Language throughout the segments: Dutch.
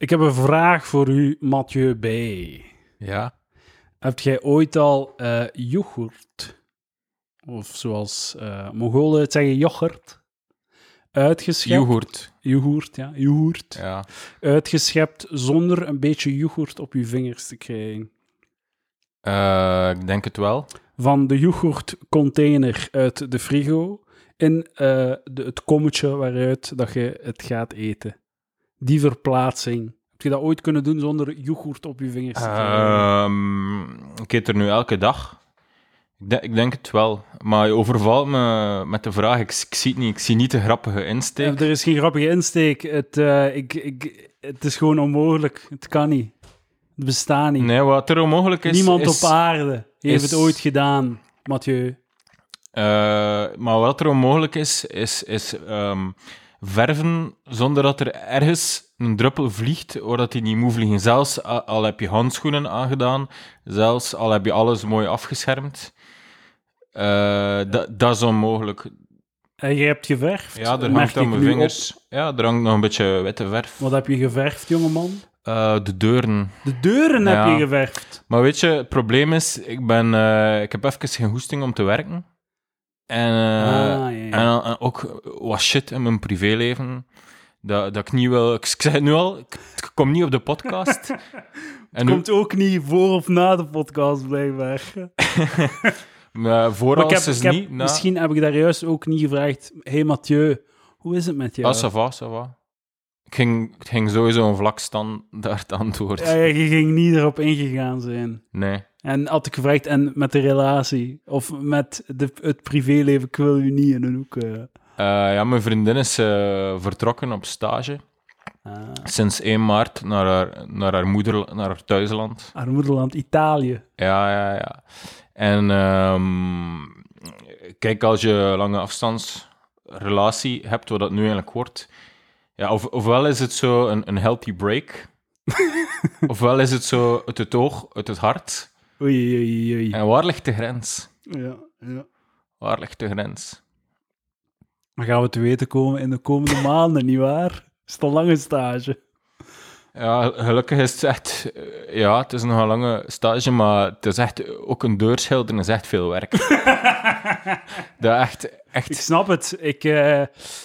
Ik heb een vraag voor u, Mathieu B. Ja. Hebt jij ooit al eh yoghurt, of zoals eh Mongolen het zeggen, yoghurt, uitgeschept? Yoghurt. Yoghurt, ja. Yoghurt. Ja. Uitgeschept zonder een beetje yoghurt op je vingers te krijgen. Eh, ik denk het wel. Van de yoghurtcontainer uit de frigo in de, het kommetje waaruit dat je het gaat eten. Die verplaatsing. Heb je dat ooit kunnen doen zonder yoghurt op je vingers te krijgen? Ehm, ik eet er nu elke dag. Ik, de- ik denk het wel. Maar je overvalt me met de vraag. Ik, ik zie het niet. Ik zie niet de grappige insteek. Er is geen grappige insteek. Het, eh, ik, ik, het is gewoon onmogelijk. Het kan niet. Het bestaat niet. Nee, wat er onmogelijk is... Niemand is, op aarde heeft is- het ooit gedaan, Mathieu. eh, maar wat er onmogelijk is, is, is ehm, verven zonder dat er ergens een druppel vliegt, waar dat die niet moet vliegen. Zelfs al heb je handschoenen aangedaan, zelfs al heb je alles mooi afgeschermd. Eh, dat- dat is onmogelijk. En je hebt geverfd. Ja, er hangt aan mijn vingers. Ja, er hangt nog een beetje witte verf. Wat heb je geverfd, jongeman? Eh, de deuren. De deuren Ja. heb je geverfd. Maar weet je, het probleem is, ik, ben, eh, ik heb even geen hoesting om te werken. En, eh, Ah, ja, ja. en, ook wat shit in mijn privéleven. Dat, dat ik niet wil... Ik, ik zeg het nu al, ik, ik kom niet op de podcast. en nu, Komt ook niet voor of na de podcast, blijkbaar. maar voor Maar ik heb, alles is heb- niet... na- Misschien heb ik daar juist ook niet gevraagd. hey Mathieu, hoe is het met jou? Ah, ça va, ça va. Ik ging, ik ging sowieso een vlak standaard antwoord. ja, je ging niet erop ingegaan zijn. Nee. En had ik gevraagd, en met de relatie? Of met de, het privéleven, ik wil u niet in een hoek... eh. Eh, ja, mijn vriendin is eh, vertrokken op stage. Ah. Sinds 1 maart naar haar, naar haar moeder, naar haar thuisland. Armoedeland Italië. Ja, ja, ja. En ehm, kijk, als je lange afstandsrelatie hebt, wat dat nu eigenlijk wordt, ja, of, ofwel is het zo een, een healthy break, ofwel is het zo uit het oog, uit het hart. Oei, oei, oei. En waar ligt de grens? Ja, ja. Waar ligt de grens? Dan gaan we te weten komen in de komende maanden, nietwaar? Is het een lange stage? Ja, gelukkig is het echt... Ja, het is nog een lange stage, maar het is echt... Ook een deurschilderen is echt veel werk. dat echt... Ik echt snap het. Ik, eh,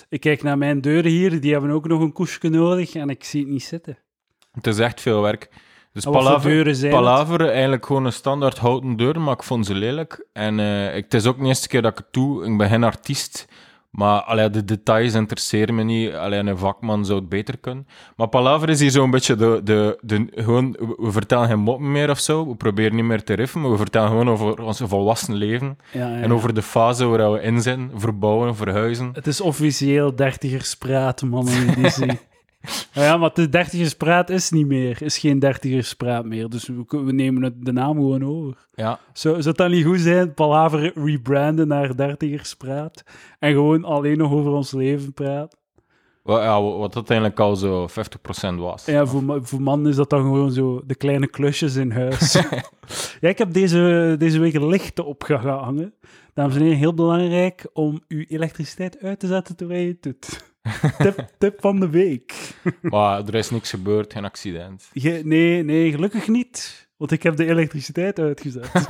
ik kijk naar mijn deuren hier, die hebben ook nog een koesje nodig en ik zie het niet zitten. het is echt veel werk. Dus palaver, palaver, eigenlijk gewoon een standaard houten deur, maar ik vond ze lelijk. En eh, ik, het is ook de eerste keer dat ik het doe. Ik ben geen artiest, maar allee, de details interesseren me niet. Alleen een vakman zou het beter kunnen. Maar palaver is hier zo'n beetje de, de, de... Gewoon, we vertellen geen moppen meer of zo. We proberen niet meer te riffen, maar we vertellen gewoon over ons volwassen leven. Ja, ja, En over de fase waar we in zijn. Verbouwen, verhuizen. Het is officieel dertigerspraat, mannen die Ja, maar de dertigerspraat is niet meer. Is geen dertigerspraat meer. Dus we, we nemen het, de naam gewoon over. Ja, Zou, zou het dan niet goed zijn, Palaver rebranden naar dertigerspraat en gewoon alleen nog over ons leven praten? Ja, wat uiteindelijk al zo 50% was. Ja, voor, voor mannen is dat dan gewoon zo de kleine klusjes in huis. ja, ik heb deze, deze week lichten opgehangen. Dames en heren, heel belangrijk om uw elektriciteit uit te zetten terwijl je het doet. tip, tip van de week. Maar er is niks gebeurd, geen accident. Ge- nee, nee, gelukkig niet. Want ik heb de elektriciteit uitgezet.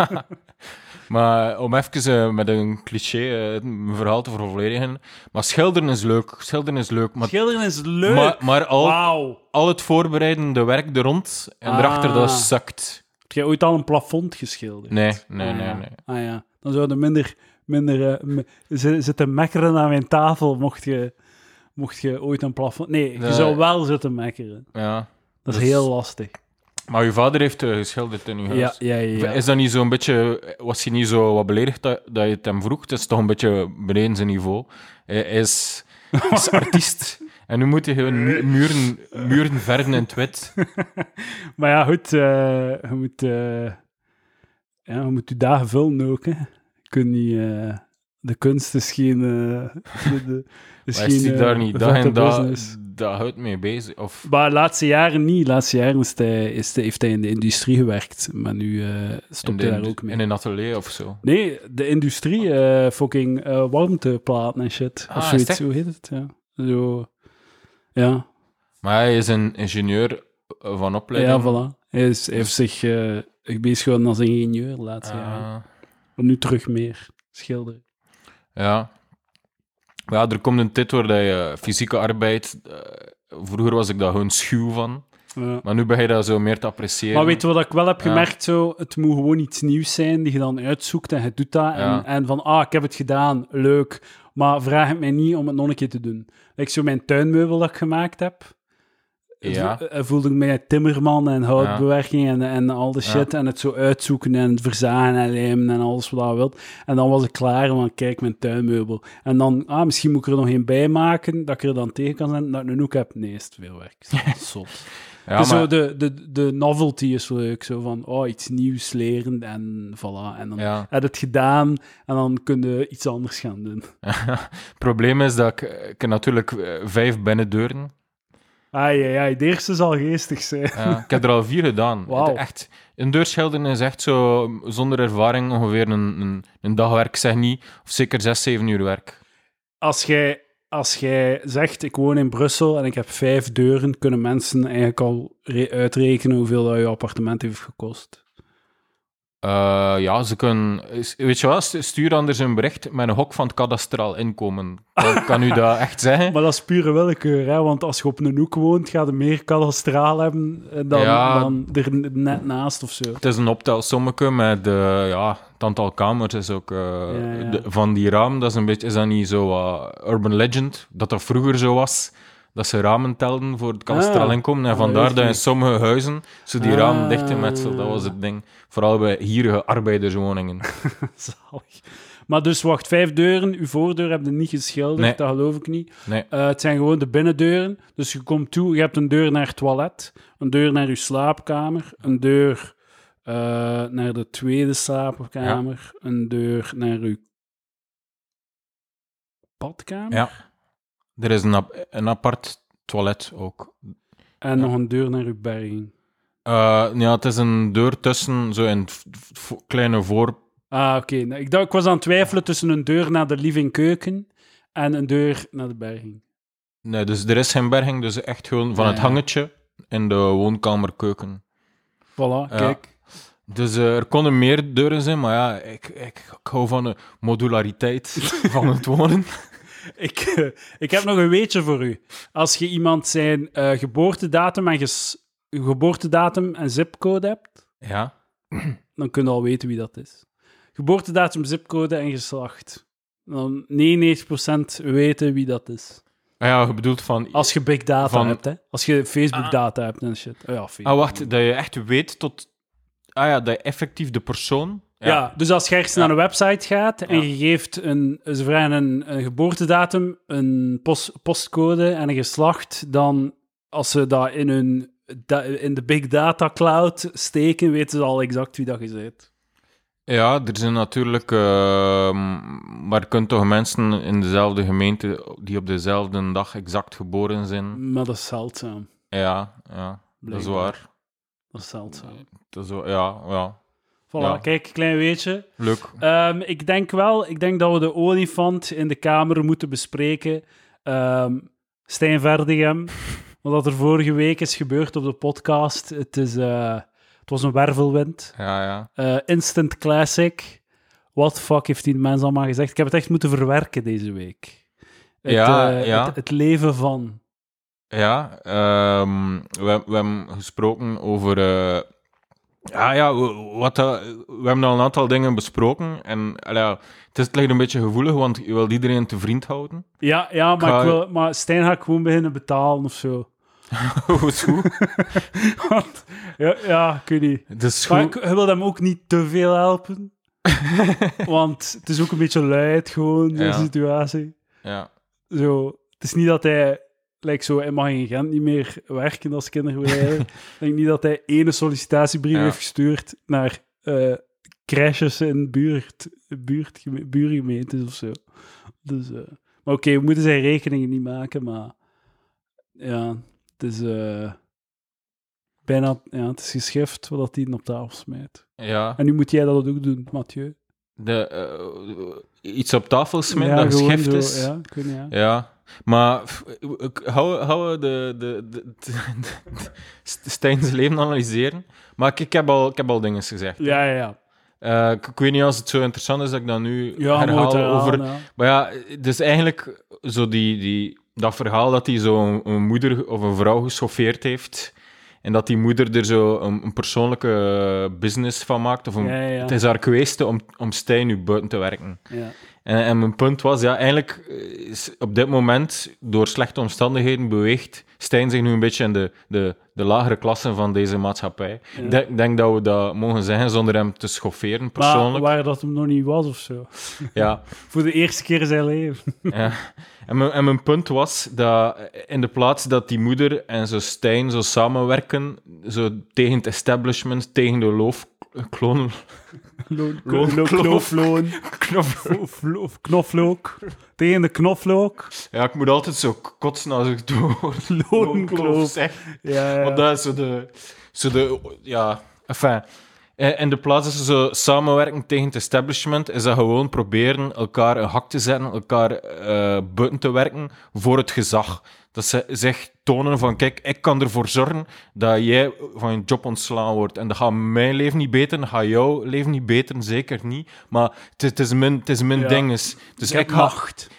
Maar om even eh, met een cliché eh, mijn verhaal te vervolledigen. Maar schilderen is leuk. Schilderen is leuk. Maar, Schilderen is leuk. maar, maar al, al het voorbereidende werk er rond en Ah. erachter, dat sukt. Heb jij ooit al een plafond geschilderd? Nee, nee, Ah, nee, ja. nee. Ah ja, dan zouden minder, minder zi- zitten mekkeren aan mijn tafel mocht je, mocht je ooit een plafond... Nee, je zou wel zitten mekkeren. Ja. Dat is Dus- heel lastig. Maar uw vader heeft eh, geschilderd in uw huis. Ja, ja, ja. Is dat niet zo'n beetje... Was hij niet zo wat beledigd dat, dat je het hem vroeg? Het is toch een beetje beneden zijn niveau. Hij is, is artiest. En nu moet hij gewoon mu- muren, muren verven in het wit. Maar ja, goed, eh, je moet... eh, ja, je moet je dagen vullen ook, hè. Je kunt niet... de kunst is geen... eh, de, de, is Maar is hij geen, daar eh, niet dag en dag, dag uit mee bezig? Of... Maar de laatste jaren niet. Laatste jaren is hij, is hij, heeft hij in de industrie gewerkt. Maar nu eh, stopt hij daar ook mee. in een atelier of zo? Nee, de industrie, eh, fucking warmteplaten en shit. Ah, of zoiets, hoe heet het? Ja. Zo, ja. Maar hij is een ingenieur van opleiding. Ja, voilà. Hij, is, hij heeft zich uh, bezig gehouden als ingenieur de laatste Ah, jaren. Maar nu terug meer schilderen. Ja. Ja, er komt een tijd waar je fysieke arbeid... eh, vroeger was ik daar gewoon schuw van. Ja. Maar nu begin je dat zo meer te appreciëren. Maar weet je wat ik wel heb Ja. gemerkt? Zo, het moet gewoon iets nieuws zijn die je dan uitzoekt en je doet dat. Ja. En, en van, ah, ik heb het gedaan, leuk. Maar vraag het mij niet om het nog een keer te doen. Like zo mijn tuinmeubel dat ik gemaakt heb. Ja. Vo- voelde ik mij timmerman en houtbewerking en, en al de Ja. shit. En het zo uitzoeken en het verzagen en lijmen en alles wat je wilt. En dan was ik klaar van, kijk, mijn tuinmeubel. En dan, ah, misschien moet ik er nog een bij maken, dat ik er dan tegen kan zijn dat ik een hoek heb. Nee, is het veel werk. Zot. Ja, dus maar- zo de, de, de novelty is leuk. Zo van, oh, iets nieuws leren en voilà. En dan Ja. heb je het gedaan en dan kun je iets anders gaan doen. Het probleem is dat ik, ik natuurlijk eh, vijf binnendeuren. Ai, ai, ai, de eerste zal geestig zijn. Ja, ik heb er al vier gedaan. Het- Echt, een deurschilderen is echt zo, zonder ervaring, ongeveer een, een, een dagwerk, zeg niet. Of zeker zes, zeven uur werk. Als jij, als jij zegt, ik woon in Brussel en ik heb vijf deuren, kunnen mensen eigenlijk al re- uitrekenen hoeveel dat je appartement heeft gekost. Eh, ja, ze kunnen... Weet je wat, stu- stuur anders een bericht met een hok van het kadastraal inkomen. Kan, kan u dat echt zeggen? Maar dat is pure willekeur, hè? want als je op een hoek woont, ga je meer kadastraal hebben dan, Ja. dan er net naast of zo. Het is een optelsommetje met eh, ja, het aantal kamers is ook eh, Ja, ja. de- van die ramen. Dat is, een beetje, is dat niet zo urban legend? Dat dat vroeger zo was, dat ze ramen telden voor het kadastraal Ah. inkomen. En Ah, vandaar dat in sommige huizen ze die Ah. ramen dichtgemetseld. Dat was het ding. Vooral bij hierige arbeiderswoningen. Zalig. Maar dus, wacht, vijf deuren. Uw voordeur heb je niet geschilderd, Nee. dat geloof ik niet. Nee. Eh, het zijn gewoon de binnendeuren. Dus je komt toe, je hebt een deur naar het toilet, een deur naar je slaapkamer, een deur eh, naar de tweede slaapkamer, een deur naar uw badkamer Ja. Er is een, ap- een apart toilet ook. en nog een deur naar uw berging. Eh, ja, het is een deur tussen, zo v- v- kleine voor... Ah, oké. Nou, Ik, dacht- ik was aan het twijfelen tussen een deur naar de living keuken en een deur naar de berging. Nee, dus er is geen berging, dus echt gewoon van Ja, het ja. hangetje in de woonkamerkeuken. Voilà, Ja. kijk. Dus eh, er konden meer deuren zijn, maar ja, ik, ik, ik hou van de modulariteit van het wonen. Ik, eh, ik heb nog een weetje voor u. Als je iemand zijn eh, geboortedatum, en ges- geboortedatum en zipcode hebt, Ja. dan kun je al weten wie dat is. Geboortedatum, zipcode en geslacht. Dan 99% weten wie dat is. Ah ja, je bedoelt van... Als je big data Van- hebt, hè. Als je Facebook data hebt en shit. Oh, ja, Facebook. Ah, wacht, dat je echt weet tot... Ah ja, dat je effectief de persoon... Ja. dus als je ergens naar een website gaat en je geeft een, ze vragen een, een geboortedatum, een post, postcode en een geslacht, dan als ze dat in, hun, in de big data cloud steken, weten ze al exact wie dat je bent. Ja, er zijn natuurlijk... eh, maar je kunt toch mensen in dezelfde gemeente die op dezelfde dag exact geboren zijn? Maar dat is zeldzaam. Ja, ja. Dat is waar. Dat is zeldzaam. Dat is ja, ja. Voilà, Ja. kijk, klein weetje. Leuk. Ehm, ik denk wel, ik denk dat we de olifant in de kamer moeten bespreken. Ehm Stijn Verdegem, wat er vorige week is gebeurd op de podcast. Het, is, eh, het was een wervelwind. Ja, ja. Eh, instant classic. What the fuck heeft die mens allemaal gezegd? Ik heb het echt moeten verwerken deze week. Het, Ja, eh, ja. Het, het leven van. Ja, ehm, we, we hebben gesproken over. Eh, ja, ja, wat dat, we hebben al een aantal dingen besproken. En ja, het, is, het ligt een beetje gevoelig, want je wilt iedereen te vriend houden. Ja, ja maar, Ga- ik wil, maar Stijn ga ik gewoon beginnen betalen of zo. Hoezo? Want, ja, ja, ik weet niet. Het is Maar goed. ik, je wil hem ook niet te veel helpen. want het is ook een beetje luid, gewoon, Ja. situatie. Ja. Zo, het is niet dat hij, like zo, hij mag in Gent niet meer werken als kinderbegeleider. Ik denk niet dat hij ene sollicitatiebrief Ja. heeft gestuurd naar eh, crashes in buurt, buurt, buurgemeentes of zo. Dus, eh, maar oké, we moeten zijn rekeningen niet maken, maar ja, het is eh, bijna, ja, het is geschrift wat hij op tafel smijt. ja. En nu moet jij dat ook doen, Mathieu. De, iets op tafel smijten ja, dat zo, is. Ja, niet, ja. Ja, maar hou, hou de, de, de, Stijn's leven analyseren. Maar ik, ik, heb al, ik heb al dingen gezegd. Ja, ja, ja. Eh, ik, ik weet niet als het zo interessant is dat ik dat nu Ja, herhaal over... ja. Maar ja, dus eigenlijk zo die, die, dat verhaal dat hij zo een, een moeder of een vrouw geschoffeerd heeft. En dat die moeder er zo een, een persoonlijke business van maakt. Of een. Het is haar geweest om, om Stijn nu buiten te werken. ja. En, en mijn punt was, ja, eigenlijk eh, is op dit moment, door slechte omstandigheden, beweegt Stijn zich nu een beetje in de, de, de lagere klassen van deze maatschappij. Ja. Ik denk, denk dat we dat mogen zeggen zonder hem te schofferen, Maar persoonlijk. waar dat hem nog niet was of zo. Ja, Voor de eerste keer in zijn leven. ja. En, mijn, en mijn punt was dat in de plaats dat die moeder en zo Stijn zo samenwerken, zo tegen het establishment, tegen de loof, klonen, Knofloon. knoflook. Tegen de knoflook. Ja, ik moet altijd zo kotsen als ik woord Loonkloof. zeg. Ja, ja. Want dat is zo de... Zo de ja, enfin. Eh, In de plaats dat ze zo samenwerken tegen het establishment, is dat gewoon proberen elkaar een hak te zetten, elkaar eh buiten te werken voor het gezag. Dat ze zich tonen van, kijk, ik kan ervoor zorgen dat jij van je job ontslaan wordt. En dat gaat mijn leven niet beter, dat gaat jouw leven niet beter, zeker niet. Maar het, is mijn, het is mijn Ja. ding. is- Dus Ik ga,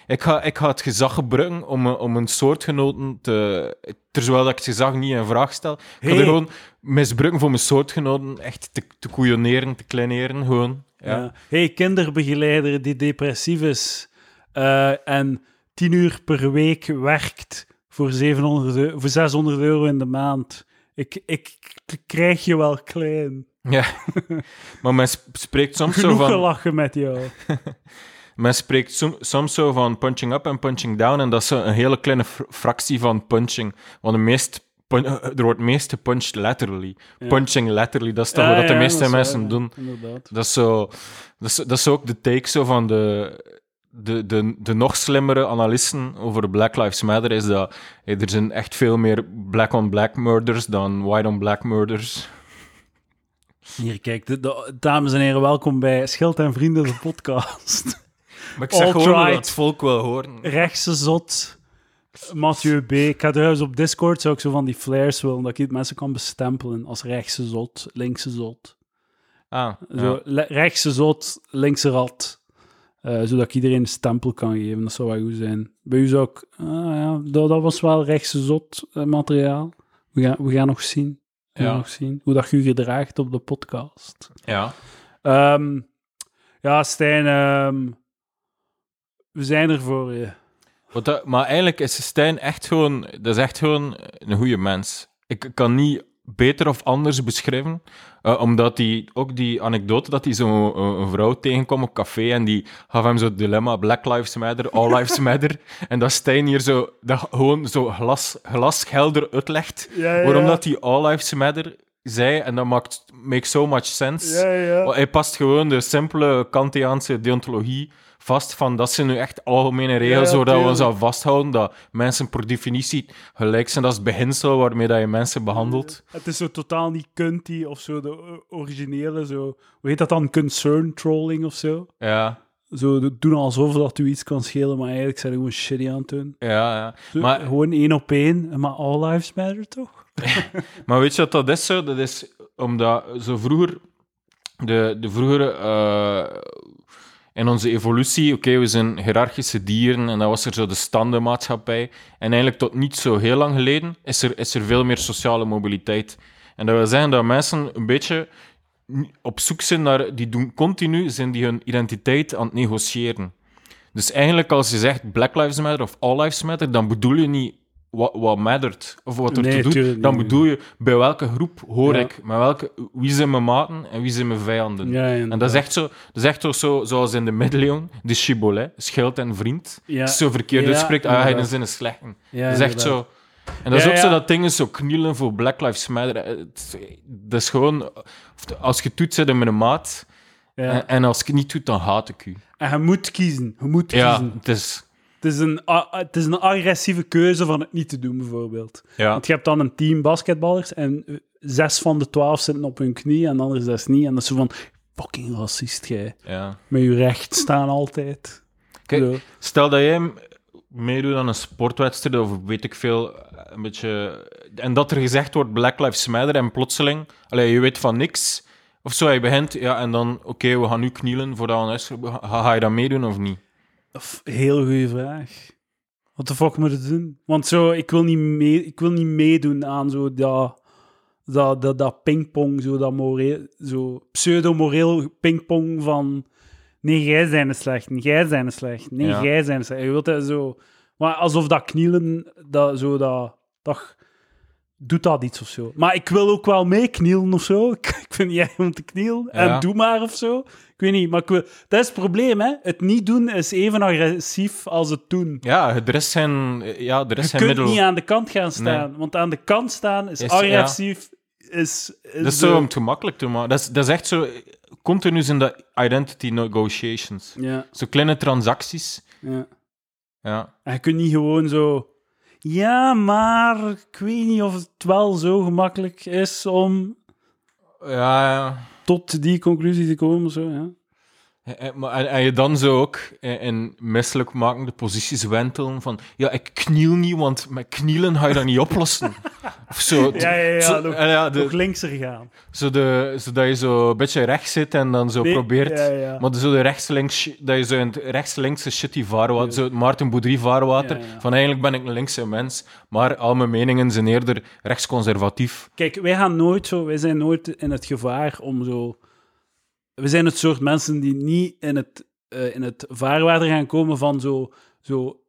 ik ga, ik ga het gezag gebruiken om, om een soortgenoten te... Terwijl dat ik het gezag niet in vraag stel. Ik ga Hey. er gewoon misbruiken voor mijn soortgenoten echt te, te koeioneren, te kleineren, gewoon. Ja. Ja. hey, kinderbegeleider die depressief is eh, en 10 uur per week werkt voor, 700 euro, voor 600 euro in de maand. Ik, ik, krijg je wel klein. Ja. maar men sp- spreekt soms zo van... gelachen met jou. Men spreekt som- soms zo van punching up en punching down, en dat is een hele kleine fr- fractie van punching. Want de meest er wordt meest gepunched letterally. Ja. Punching letterly, dat is toch Ja, wat de meeste mensen doen. Inderdaad. Dat is, zo, dat, is, dat is ook de take zo van de, de, de, de nog slimmere analisten over Black Lives Matter, is dat hey, er zijn echt veel meer black-on-black murders dan white-on-black murders. Hier, kijk, de, de- dames en heren, welkom bij Schild en Vrienden, de podcast. Maar ik zeg gewoon dat het volk wil horen. Rechtse zot, Mathieu B. Ik ga trouwens op Discord zou ik zo van die flares willen, dat ik het mensen kan bestempelen als rechtse zot, linkse zot. Ah, Zo, ja. rechtse zot, linkse rat. Eh, zodat ik iedereen een stempel kan geven. Dat zou wel goed zijn. Bij u zou ik... ah, ja, dat, dat was wel rechtse zot eh, materiaal. We gaan, we gaan nog zien. We gaan nog zien hoe dat je gedraagt op de podcast. ja. Ehm, ja, Stijn, ehm, we zijn er voor je. Wat dat- maar eigenlijk is Stijn echt gewoon, dat is echt gewoon een goede mens. Ik kan niet beter of anders beschrijven, eh, omdat hij ook die anekdote dat hij zo'n een, een vrouw tegenkwam op café en die gaf hem zo het dilemma Black Lives Matter, All Lives Matter, en dat Stijn hier zo dat gewoon zo glas, glashelder uitlegt waarom dat hij All Lives Matter zei en dat maakt makes so much sense. Ja, Hij past gewoon de simpele Kantiaanse deontologie vast van dat zijn nu echt algemene regels waar we ons aan vasthouden, dat mensen per definitie gelijk zijn. Dat is het beginsel waarmee dat je mensen behandelt. Het is zo totaal niet kunty of zo, de originele, zo... Hoe heet dat dan? Concern trolling of zo? Ja, Zo doen alsof dat u iets kan schelen, maar eigenlijk zijn gewoon shitty aan het doen. ja, ja. Zo, Maar, Gewoon één op één, maar all lives matter, toch? maar weet je wat dat is zo? Dat is omdat zo vroeger, de, de vroegere, eh, in onze evolutie, oké, we zijn hiërarchische dieren en dan was er zo de standenmaatschappij. En eigenlijk tot niet zo heel lang geleden is er, is er veel meer sociale mobiliteit. En dat wil zeggen dat mensen een beetje op zoek zijn naar, die doen continu, zijn die hun identiteit aan het negociëren. Dus eigenlijk als je zegt Black Lives Matter of All Lives Matter, dan bedoel je niet wat, wat mattert of wat er Nee, te doen. Dan bedoel je bij welke groep hoor Ja. ik, met welke, wie zijn mijn maten en wie zijn mijn vijanden. Ja, En dat is echt zo, dat is echt zo, zo zoals in de middeleeuwen, de Chibolet, schild en vriend. Ja. Zo verkeerd Ja, uitspreekt, ah, hij is in een slechte. Ja, dat is echt zo. En dat is Ja, ook ja. zo dat dingen zo knielen voor Black Lives Matter. Eh, Het, dat is gewoon, als je het doet, zit je met een maat. Ja. En, en als ik het niet doe, dan haat ik u. En je moet kiezen. Je moet Ja, kiezen. het is... Het is, een, het is een agressieve keuze van het niet te doen, bijvoorbeeld. Ja. Want je hebt dan een team basketballers en zes van de twaalf zitten op hun knie en de andere zes niet. En dat is zo van, fucking racist jij. ja. Met je recht staan altijd. Kijk, Zo. Stel dat jij meedoet aan een sportwedstrijd of weet ik veel, een beetje... En dat er gezegd wordt Black Lives Matter en plotseling, allee, je weet van niks, of zo, je begint, ja, en dan, oké, we gaan nu knielen huis gaan. Ga, ga je dat meedoen of niet? Heel goede vraag. Wat de fuck moet ik doen? Want zo, ik wil niet, mee, ik wil niet meedoen aan zo dat, dat, dat, dat pingpong, zo dat moreel, zo pseudo-moreel pingpong van nee, jij zijn het slecht, nee, jij zijn het slecht, nee, Ja. jij zijn het slecht. Je wilt dat zo, maar alsof dat knielen, dat, zo dat, dat doet dat iets of zo. Maar ik wil ook wel mee knielen of zo. Ik, vind erg om te knielen. En Ja. doe maar of zo. Ik weet niet, maar ik wil, dat is het probleem, hè. Het niet doen is even agressief als het doen. Ja, er is zijn, ja, er is Je kunt middel. niet aan de kant gaan staan, want aan de kant staan is, Is- agressief. Is, is Dat is de- zo om het gemakkelijk te maken. Dat is, dat is echt zo... Continu in de identity negotiations. Ja, Zo kleine transacties. ja. Ja. En je kunt niet gewoon zo... Ja, maar ik weet niet of het wel zo gemakkelijk is om Ja, ja. tot die conclusie te komen. Zo, ja. En, en- je dan zo ook in, in misselijkmakende posities wentelen van ja, ik kniel niet, want met knielen ga je dat niet oplossen. Of zo. Ja, ja, ja, Zo, nog- ja, de- Nog linkser gaan. zo de, zodat je zo een beetje rechts zit en dan zo Nee, probeert... ja, ja. Maar zo de rechts-links, dat je zo in het rechts-linkse shitty vaarwater, zo het Maarten Boudry vaarwater, van eigenlijk ben ik een linkse mens, maar al mijn meningen zijn eerder rechtsconservatief. Kijk, wij gaan nooit zo... Wij zijn nooit in het gevaar om zo... We zijn het soort mensen die niet in het, eh, in het vaarwater gaan komen van zo... zo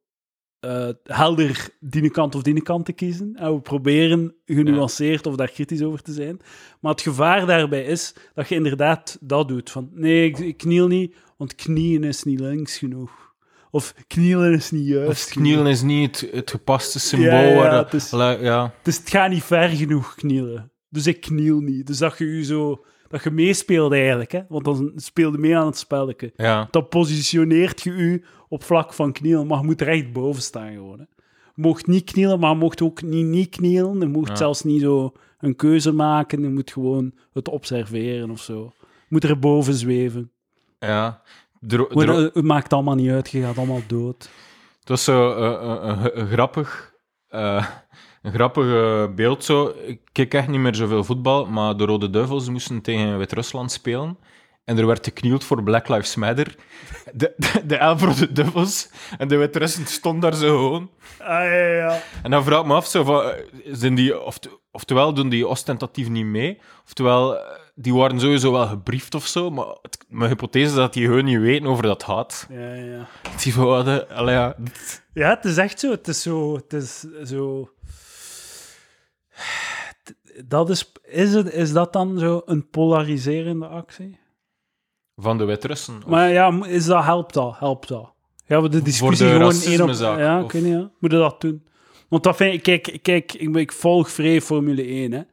eh, helder die kant of die kant te kiezen. En we proberen genuanceerd of daar kritisch over te zijn. Maar het gevaar daarbij is dat je inderdaad dat doet. Van, nee, ik, ik kniel niet, want knieën is niet links genoeg. Of knielen is niet juist Of knielen is niet het, het gepaste symbool. Ja, ja, het is- Allee, ja. Dus het gaat niet ver genoeg knielen. Dus ik kniel niet. Dus dat je je zo... Dat je meespeelt eigenlijk, hè. Want dan speelde mee aan het spelletje. ja. Dan positioneert je je op vlak van knielen, maar je moet er echt boven staan gewoon. hè. Je mocht niet knielen, maar je mocht ook niet niet knielen. Je mocht Ja. zelfs niet zo een keuze maken. Je moet gewoon het observeren of zo. Je moet er boven zweven. ja. Dro- eh, Het maakt allemaal niet uit, je gaat allemaal dood. Het was zo eh, een, een grappig, eh, een grappig eh, beeld. Zo. Ik kijk echt niet meer zoveel voetbal, maar de Rode Duivels moesten tegen Wit-Rusland spelen. En er werd geknield voor Black Lives Matter. De, de, de elf Rode Duivels en de Wit-Russen stonden daar zo gewoon. Ah, ja, ja. En dan vraag ik me af, zo van, eh, zijn die, of, oftewel doen die ostentatief niet mee, oftewel eh, die waren sowieso wel gebriefd of zo, maar het, mijn hypothese is dat die gewoon niet weten over dat gaat. ja, ja. Die allee, ja, Ja, het is echt zo. Het is zo. Het is zo. Dat is, is, het, is dat dan zo een polariserende actie? van de Wit-Russen. of- Maar ja, is dat, helpt dat? Helpt dat? Gaan we de discussie de gewoon één op... racismezaak, Ja, of- ik weet niet, ja. Moeten dat doen? Want dat vind ik... Kijk, kijk ik, ik volg vrij Formule 1, hè. En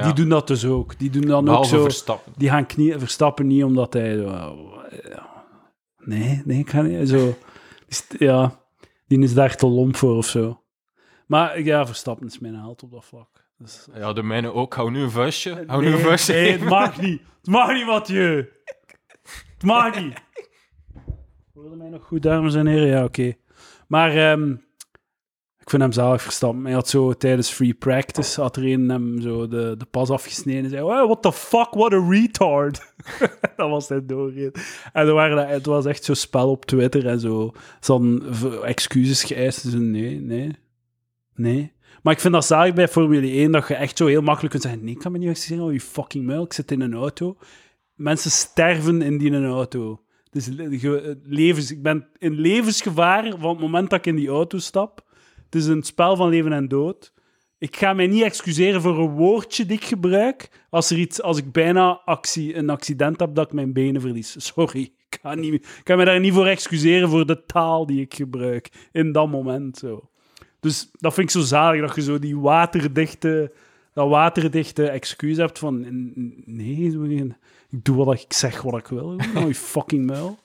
Ja. die doen dat dus ook. Die doen dan ook zo... Verstappen. Die gaan knie, Verstappen niet omdat hij zo... eh, Nee, nee, ik ga niet... Zo, is- ja, die is daar te lomp voor of zo. Maar ja, Verstappen is mijn held op dat vlak. Dus, Ja, de mijne ook. Hou nu een vuistje. Hou nu nee, een vuistje. nee, het mag niet. Het mag niet, Mathieu. Het mag niet. Hoorde mij nog goed, dames en heren? Ja, oké. Maar ehm, ik vind hem zalig Verstappen. Hij had zo tijdens free practice, had er een hem zo de, de pas afgesneden en zei, oh, what the fuck, what a retard. dat was hij doorheen. En er waren, het was echt zo spel op Twitter en zo. Ze hadden excuses geëist. Ze zeiden, nee, nee, nee. Maar ik vind dat zalig bij Formule 1, dat je echt zo heel makkelijk kunt zeggen, nee, ik kan me niet excuseren, oh, je fucking muil, ik zit in een auto. Mensen sterven in die auto. Dus levens, ik ben in levensgevaar van het moment dat ik in die auto stap. Het is een spel van leven en dood. Ik ga mij niet excuseren voor een woordje die ik gebruik als, er iets, als ik bijna actie, een accident heb dat ik mijn benen verlies. Sorry, ik ga, niet, me daar niet voor excuseren voor de taal die ik gebruik in dat moment. Zo. Dus dat vind ik zo zalig, dat je zo die waterdichte, dat waterdichte excuus hebt van nee, ik doe wat ik zeg wat ik wil. Nou, je fucking muil.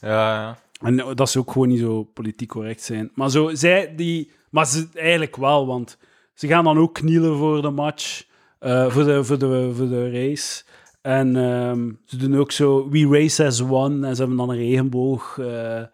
Ja, ja. En dat ze ook gewoon niet zo politiek correct zijn. Maar zo, zij die... Maar ze, eigenlijk wel, want ze gaan dan ook knielen voor de match, eh, voor, de, voor, de, voor de race. En ehm, ze doen ook zo, we race as one. En ze hebben dan een regenboog, eh, eh,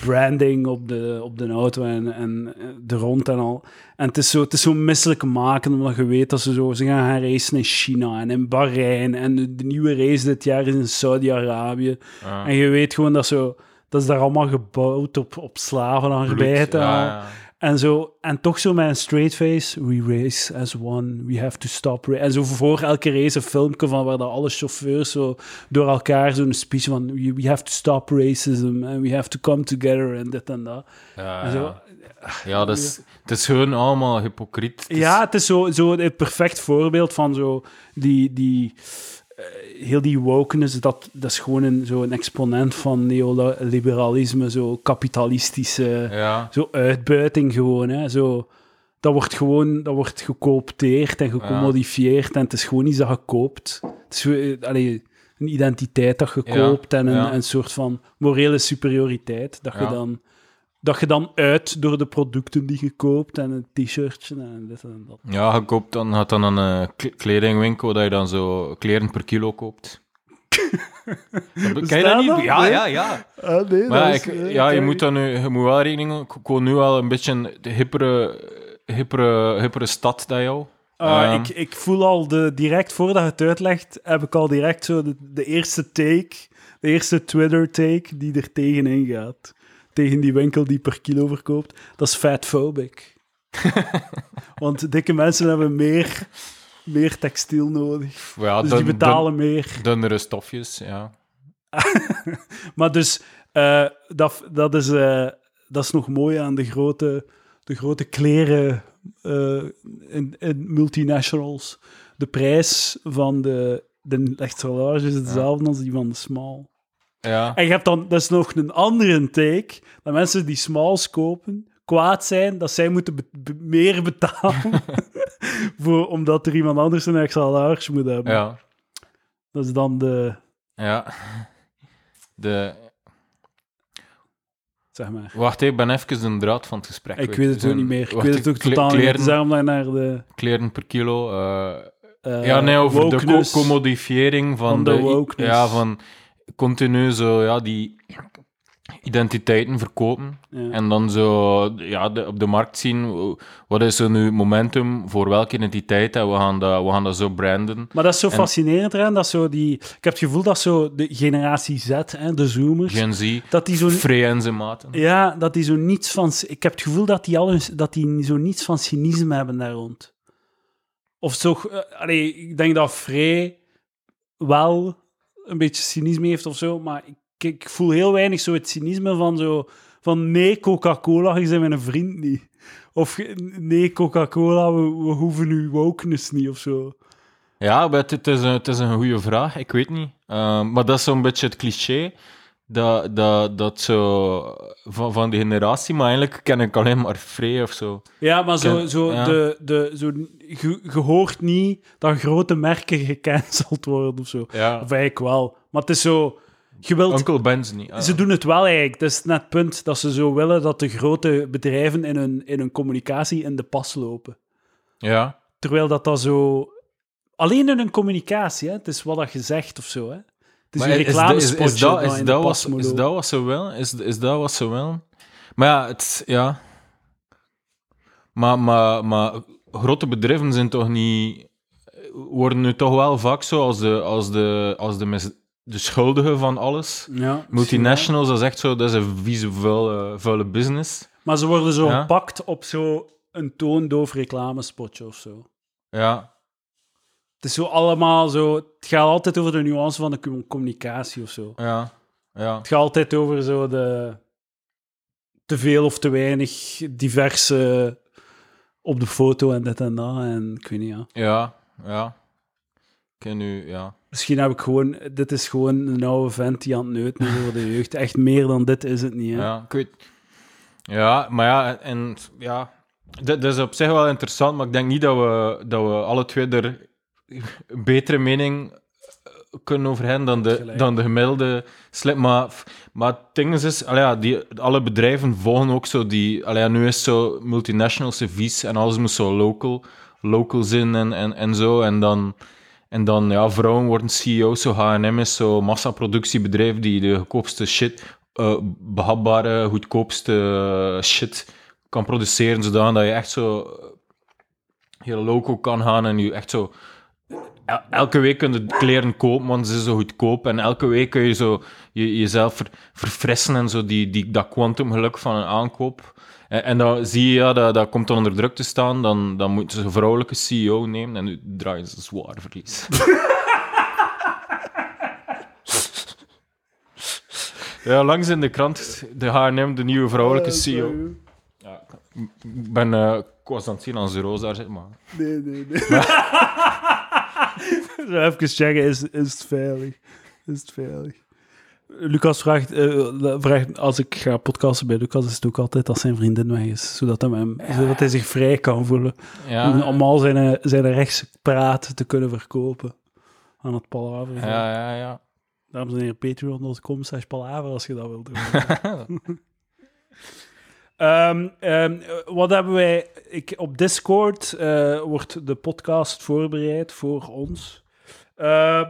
branding op de, op de auto en, en eh, de rond en al. En het is zo, het is zo misselijk maken, omdat je weet dat ze zo... Ze gaan gaan racen in China en in Bahrein. En de, de nieuwe race dit jaar is in Saudi-Arabië. En je weet gewoon dat zo... Dat is daar allemaal gebouwd op, op slavenarbeid. Ja, ja. En, zo, en toch zo met een straight face. We race as one. We have to stop. ra-" En zo voor elke race een filmpje van waar dat alle chauffeurs zo door elkaar zo'n speech van we, we have to stop racism and we have to come together en dit en dat. Ja, En zo, ja. dat is, het is gewoon allemaal hypocriet. Het is- ja, het is zo, zo het perfect voorbeeld van zo die, die heel die wokeness, dat, dat is gewoon een, zo een exponent van neoliberalisme, zo kapitalistische ja. zo uitbuiting gewoon, hè. Zo, dat wordt gewoon dat wordt gecoopteerd en gecommodifieerd en het is gewoon iets dat je koopt. Het is eh, allee, een identiteit dat je Ja, koopt en een, een soort van morele superioriteit dat, je dan, dat je dan uit door de producten die je koopt en een t-shirtje en dit en dat. Ja, je koopt dan, gaat dan een eh, kle- kledingwinkel dat je dan zo kleren per kilo koopt. Dat- Ken je dat niet? dat? Ja, Nee. ja, ja. Ah, nee, Maar ja, ik, ja, je moet dan nu, je moet wel rekening Ik woon nu wel een beetje de hippere, hippere, hippere stad dan jou. Ah, Ehm, ik, ik voel al de, direct voordat je het uitlegt, heb ik al direct zo de, de eerste take, de eerste Twitter-take die er tegenin gaat. Tegen die winkel die per kilo verkoopt. Dat is fatphobic. Want dikke mensen hebben meer, meer textiel nodig. ja, Dus dun- die betalen meer. dun- dunnere stofjes, ja. Maar dus, eh, dat, dat, is, eh, dat is nog mooi aan de grote, de grote kleren eh, in, in multinationals. De prijs van de, de extra large is hetzelfde als die van de small. Ja, En je hebt dan, dat is nog een andere take, dat mensen die smalls kopen, kwaad zijn dat zij moeten be- be- meer betalen voor, omdat er iemand anders een extra large moet hebben. ja, Dat is dan de, ja. De, zeg maar... wacht, ik ben even de draad van het gesprek. Ik weet het ook niet meer. Ik wacht, weet het ook totaal niet kleren, daarom dat ik naar de... kleren per kilo. eh, ja, nee, over de wokeness- commodifiering van, van de de, ja, van continu zo, ja, die identiteiten verkopen. Ja. En dan zo ja, de, op de markt zien, wat is er nu momentum voor welke identiteit en we gaan dat, we gaan dat zo branden. Maar dat is zo En- fascinerend eraan, dat zo die... Ik heb het gevoel dat zo de generatie Z, hè, de zoomers, Gen Z, dat die zo... en maten. Ja, dat die zo niets van... Ik heb het gevoel dat die, al hun- dat die zo niets van cynisme hebben daar rond. Of zo... allee, ik denk dat Frey wel een beetje cynisme heeft of zo, maar ik, ik voel heel weinig zo het cynisme van zo... Van nee, Coca-Cola, je bent mijn vriend niet. Of nee, Coca-Cola, we, hoeven uw wokeness niet of zo. Ja, het is een, het is een goede vraag, ik weet niet. Ehm, maar dat is zo'n beetje het cliché. Dat, dat, dat zo van, van die generatie, maar eigenlijk ken ik alleen maar vrij of zo. Ja, maar zo, Ken- zo ja. de, de, zo, je, je hoort niet dat grote merken gecanceld worden of zo. Ja. Of eigenlijk wel. Maar het is zo... Je wilt, Uncle Ben's niet. Ah. Ze doen het wel eigenlijk. Dat is net het punt dat ze zo willen dat de grote bedrijven in hun, in hun communicatie in de pas lopen. Ja, Terwijl dat dat zo... Alleen in hun communicatie, hè. Het is wat dat je zegt of zo, hè. Is maar een is, is, dat, is, dat, moet is dat wat ze willen? Is, is dat wat ze willen? Maar ja, het, ja. Maar, maar, maar grote bedrijven zijn toch niet... Worden nu toch wel vaak zo als de, als de, als de, mis- de schuldigen van alles. Ja, Multinationals, dat is echt zo, dat is een vieze, vuile, vuile business. Maar ze worden zo Ja. gepakt op zo een toondoof reclamespotje of zo. Ja, Het is zo allemaal zo... Het gaat altijd over de nuance van de com- communicatie of zo. ja, ja. Het gaat altijd over zo de... Te veel of te weinig diverse op de foto en dit en dat. En ik weet niet, ja. Ja, ja. Ik ken nu, ja. Misschien heb ik gewoon... Dit is gewoon een oude vent die aan het neuten is voor de jeugd. Echt meer dan dit is het niet, hè. Ja, ik weet... Ja, maar ja, en ja... Dat, dat is op zich wel interessant, maar ik denk niet dat we, dat we alle twee er een betere mening eh, kunnen over hebben dan de, Gelijk. dan de gemiddelde slip. Maar, maar het ding is, is ja, die, alle bedrijven volgen ook zo die... Allee, nu is zo multinational service en alles moet zo local, local zijn en, en, en zo. En dan... En dan, ja, vrouwen worden CEO's, zo H&M is zo'n massaproductiebedrijf die de goedkoopste shit eh, behapbare, goedkoopste shit kan produceren, zodat je echt zo eh, heel loco kan gaan en je echt zo... el- Elke week kun je kleren kopen, want ze zijn zo goedkoop. En elke week kun je zo je, jezelf ver- verfrissen en zo die, die, dat quantumgeluk van een aankoop. En, en dan zie je, ja, dat, dat komt dan onder druk te staan. Dan, dan moeten ze een vrouwelijke CEO nemen en nu draaien ze zwaar verlies. ja, langs in de krant, de H&M, de nieuwe vrouwelijke CEO. Ja, ik ben eh, ik was aan het zien als roos daar zit, maar... Nee, nee, nee. even checken, is, is het veilig? Is het veilig? Lucas vraagt, eh, vraagt, als ik ga podcasten bij Lucas, is het ook altijd als zijn vriendin weg is, zodat hij, hem, zodat hij zich vrij kan voelen. Ja, Om al zijn, zijn rechtspraat te kunnen verkopen aan het Palaver. ja, ja. ja. Dames en heren, patreon.com slash palaver als je dat wilt doen. Ehm, ehm, wat hebben wij... Ik, op Discord eh, wordt de podcast voorbereid voor ons. Eh,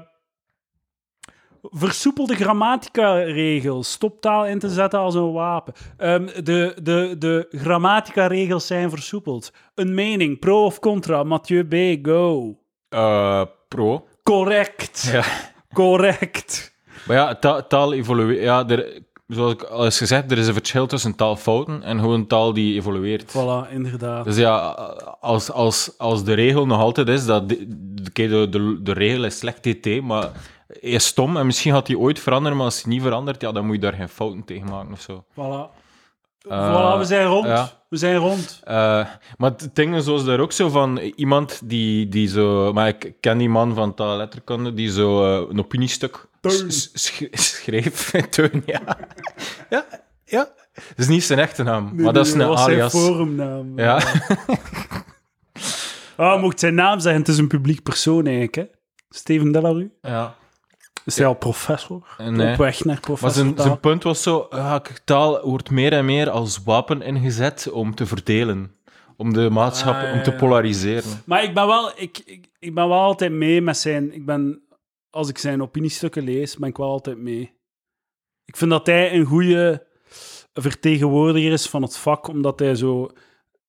versoepelde grammatica-regels. Stop taal in te zetten als een wapen. Ehm, de, de, de grammatica-regels zijn versoepeld. Een mening, pro of contra? Mathieu B, go. Eh, pro. Correct. Ja. Correct. Maar ja, ta- taal evolueert. Ja, er, zoals ik al eens gezegd, er is een verschil tussen taalfouten en gewoon taal die evolueert. Voilà, inderdaad. Dus ja, als, als, als de regel nog altijd is dat de, de, de, regel is slecht TT, maar hij is stom en misschien gaat hij ooit veranderen, maar als hij niet verandert, ja, dan moet je daar geen fouten tegen maken of zo. Voilà. Eh, voilà, we zijn rond. ja. We zijn rond. Eh, maar het ding is zoals daar ook zo van iemand die, die zo... Maar ik ken die man van taalletterkunde, die zo eh, een opiniestuk Teun. schreef. Teun, ja. ja. Ja. Dat is niet zijn echte naam, maar dat is een was zijn alias. forumnaam. Ja. Ah, mocht zijn naam zeggen, het is een publiek persoon eigenlijk, hè? Steven Delarue. ja. Is hij al professor? Nee. Op weg naar Maar professor zijn, taal. zijn punt was zo, ja, taal wordt meer en meer als wapen ingezet om te verdelen. Om de maatschappij, Ah, ja, om te polariseren. Maar ik ben wel, ik, ik, ik ben wel altijd mee met zijn... Ik ben, als ik zijn opiniestukken lees, ben ik wel altijd mee. Ik vind dat hij een goede vertegenwoordiger is van het vak, omdat hij zo,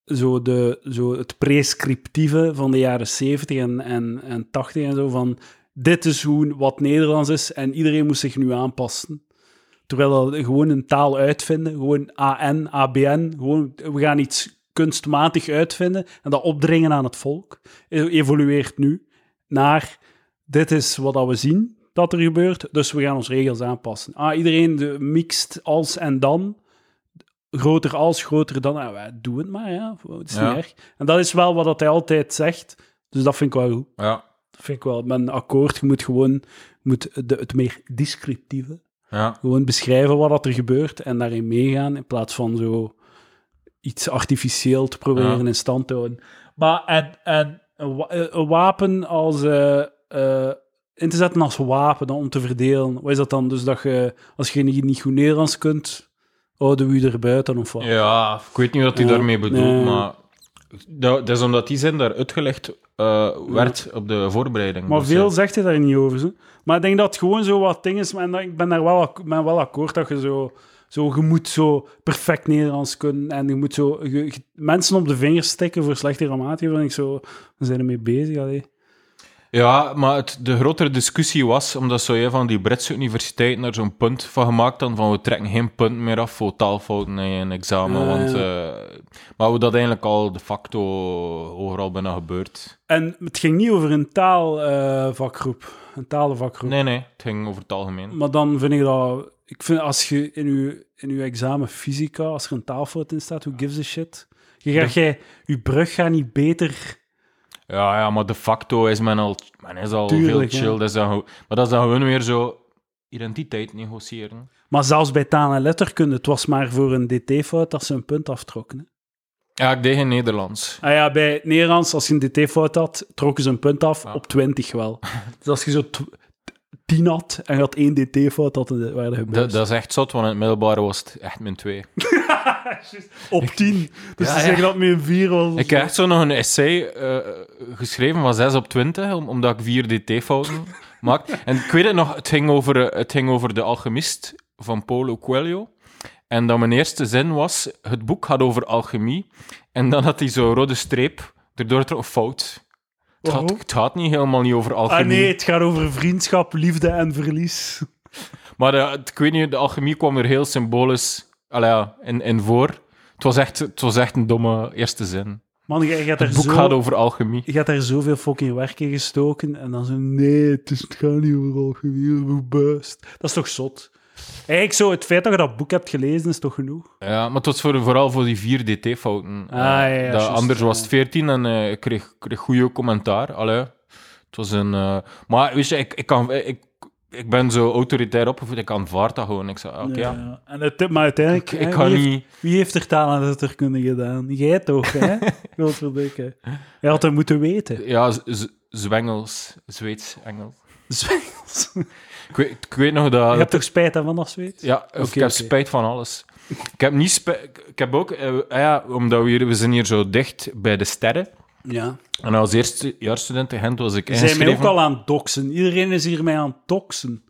zo, de, zo het prescriptieve van de jaren 70 en, en, en 80 en zo, van dit is hoe wat Nederlands is en iedereen moet zich nu aanpassen. Terwijl we gewoon een taal uitvinden, gewoon AN, ABN, gewoon, we gaan iets kunstmatig uitvinden en dat opdringen aan het volk. E- Evolueert nu naar, dit is wat we zien dat er gebeurt, dus we gaan onze regels aanpassen. Ah, iedereen de mixt als en dan, groter als, groter dan, ah, wij doen het maar, ja, het is Ja. niet erg. En dat is wel wat dat hij altijd zegt, dus dat vind ik wel goed. Ja. Dat vind ik wel, ben akkoord, je moet gewoon moet de, het meer descriptieve, Ja. gewoon beschrijven wat dat er gebeurt en daarin meegaan, in plaats van zo iets artificieel te proberen Ja. in stand te houden. Maar en, en een wapen als... eh, eh, in te zetten als wapen dan om te verdelen. Wat is dat dan? Dus dat je, als je niet, niet goed Nederlands kunt, houden we je er buiten of wat? Ja, ik weet niet wat hij daarmee bedoelt, maar dat, dat is omdat die zin daar uitgelegd eh, werd op de voorbereiding. Maar Dus, veel ja. zegt hij daar niet over. Zo. Maar ik denk dat het gewoon zo wat ding is. En ik ben daar wel, ben wel akkoord dat je zo, zo... Je moet zo perfect Nederlands kunnen. En je moet zo... je- je- mensen op de vingers stikken voor slechte grammatica. Vind ik zo... We zijn ermee bezig. Allee. Ja, maar het, de grotere discussie was, omdat zo je van die Britse universiteiten daar zo'n punt van gemaakt dan van we trekken geen punt meer af voor taalfouten in een examen, Ja, want... eh, maar hoe dat eigenlijk al de facto overal bijna gebeurt. En het ging niet over een taalvakgroep. een talenvakgroep. Nee, nee, het ging over het algemeen. Maar dan vind ik dat... Ik vind als je in je, in je examen fysica, als er een taalfout in staat, who gives a shit? Je gaat, jij, je brug gaat niet beter... Ja, ja, maar de facto is men al, men is al Tuurlijk, veel chill. ja. Dat is dan, maar dat is dan gewoon weer zo identiteit negociëren. Maar zelfs bij taal en letterkunde, het was maar voor een dt-fout dat ze een punt aftrokken. hè. Ja, ik deed in Nederlands. Ah ja, bij het Nederlands, als je een dt-fout had, trokken ze een punt af Ja. op 20 wel. dus als je zo tw- 10 had en je had één dt-fout, het waren Dat, gebeurd. dat is echt zot, want in het middelbare was het echt min 2. Op 10. Dus ze zeggen dat min 4 was. Ik heb echt zo nog een essay eh, geschreven van 6 op 20, om- omdat ik vier dt-fouten maakte. En ik weet het nog, het ging over, eh, het ging over de alchemist van Paulo Coelho. En dat mijn eerste zin was, het boek gaat over alchemie. En dan had hij zo'n rode streep, erdoor er een fout. Het gaat, het gaat niet helemaal niet over alchemie. Ah nee, het gaat over vriendschap, liefde en verlies. Maar de, het- ik weet niet, de alchemie kwam er heel symbolisch allee, ja, in voor. Het was, echt, het was echt een domme eerste zin. Man, je er Het boek zo... gaat over alchemie. Je hebt daar zoveel fucking werk in gestoken en dan zo, nee, het, is, het gaat niet over alchemie, hoe. Dat is toch zot? Eigenlijk zo, het feit dat je dat boek hebt gelezen is toch genoeg? Ja, maar het was voor, vooral voor die vier DT-fouten. Ah, ja, ja, dat, juist, anders was het 14 en eh, ik kreeg, kreeg goede commentaar. Allee, het was een... eh, maar weet je, ik, ik, kan, ik, ik ben zo autoritair opgevoed, ik aanvaard dat gewoon. Ik zei, oké, ja. En het, maar uiteindelijk, Ik, hè, ik wie, heeft, niet... wie heeft er taal aan de letterkunde gedaan? Jij toch, hè? Godverdikke. Je had het moeten weten. Ja, Zwengels, Zweeds, Engels. Zwengels. Ik weet, ik weet nog dat... Je hebt toch spijt hè, van dat Zweeds? Ja, Oké, ik heb spijt van alles. Ik heb niet spijt... Ik heb ook... eh, ja, omdat we hier... We zijn hier zo dicht bij de sterren. Ja. En als eerstejaarsstudent in Gent was ik Ze zijn mij ook al aan het doxen. Iedereen is hier mij aan het doxen.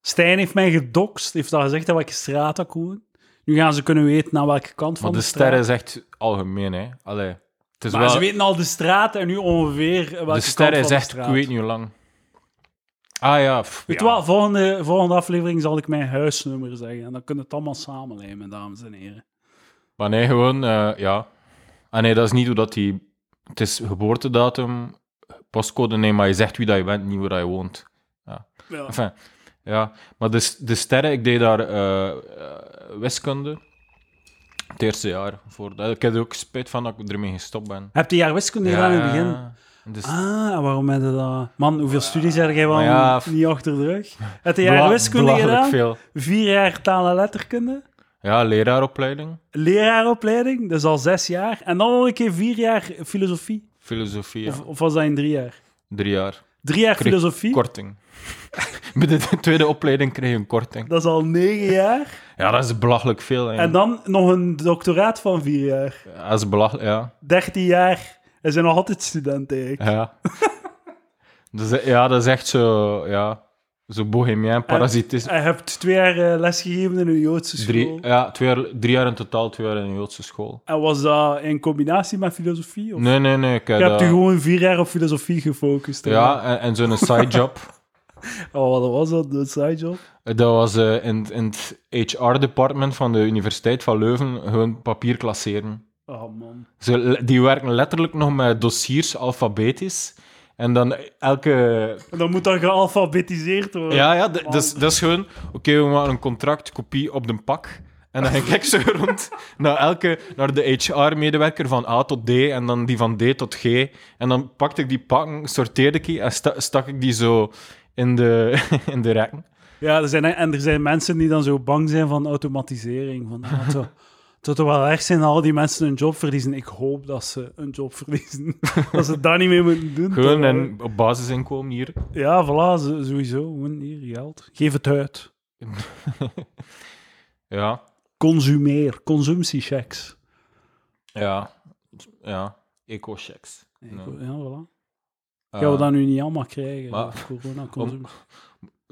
Stijn heeft mij gedoxt, heeft al gezegd dat welke straat ik woon. Nu gaan ze kunnen weten naar welke kant van de de, sterren straat. is echt algemeen, hè. Allee. Het is Maar wel... ze weten al de straat en nu ongeveer welke de sterren kant is echt... de Ik straat. weet niet hoe lang. Ah ja. pff, Weet ja. wat, volgende, volgende aflevering zal ik mijn huisnummer zeggen. En dan kunnen we het allemaal samenlijmen, dames en heren. Maar nee, gewoon... eh, ja. Ah nee, dat is niet hoe dat die... Het is geboortedatum, postcode, nee, maar je zegt wie dat je bent, niet waar je woont. Ja. Enfin, ja. Maar de, de sterren, ik deed daar eh, eh, wiskunde. Het eerste jaar. Voor dat. Ik heb er ook spijt van dat ik ermee gestopt ben. Heb je jaar wiskunde gedaan in het begin? Dus Ah, en waarom heb je dat? Man, hoeveel studies heb jij wel ja, niet achter de rug? Heb je jaar wiskunde gedaan? veel. Vier jaar taal en letterkunde? Ja, leraaropleiding, Leraaropleiding, dat is al zes jaar. En dan nog een keer vier jaar filosofie. filosofie, ja. Of, of was dat in drie jaar? drie jaar. Drie jaar Kreeg filosofie, Korting. Bij de tweede opleiding kreeg je een korting. dat is al negen jaar. Ja, dat is belachelijk veel. hè. En dan nog een doctoraat van vier jaar. Ja, dat is belachelijk, ja. Dertien jaar. Hij zijn nog altijd student eigenlijk. Ja. dus, ja, dat is echt zo, ja, zo bohemien, parasitisme. Hij hebt twee jaar eh, lesgegeven in een Joodse school. Drie, ja, twee jaar, drie jaar in totaal, twee jaar in een Joodse school. En was dat in combinatie met filosofie? Of? Nee, nee, nee. Ik heb Je hebt u gewoon vier jaar op filosofie gefocust. hè? ja, en, en zo'n sidejob. Oh, wat was dat? De sidejob? dat was eh, in, in het HR-department van de Universiteit van Leuven gewoon papier klasseren. Oh, man. Ze, die werken letterlijk nog met dossiers alfabetisch. En dan elke... En dan moet dat gealfabetiseerd worden. Ja, ja, d- Man. dat is- gewoon... Oké, we maken een contract, kopie op de pak. En dan ging ik zo rond naar, elke, naar de HR-medewerker van A tot D en dan die van D tot G. En dan pakte ik die pakken, sorteerde ik die en sta- stak ik die zo in de, in de rekken. Ja, er zijn, en er zijn mensen die dan zo bang zijn van automatisering. Van, ah, het, zou toch wel erg zijn dat al die mensen een job verliezen. Ik hoop dat ze een job verliezen. dat ze dat niet meer moeten doen. Gewoon en op basisinkomen hier. Ja, voilà, sowieso. Gewoon hier, geld. Geef het uit. Ja, Consumeer. Consumptiechecks. ja, ja. Eco-checks. Ja, Ja. voilà. Eh, Gaan we dat nu niet allemaal krijgen? maar- corona consumptie.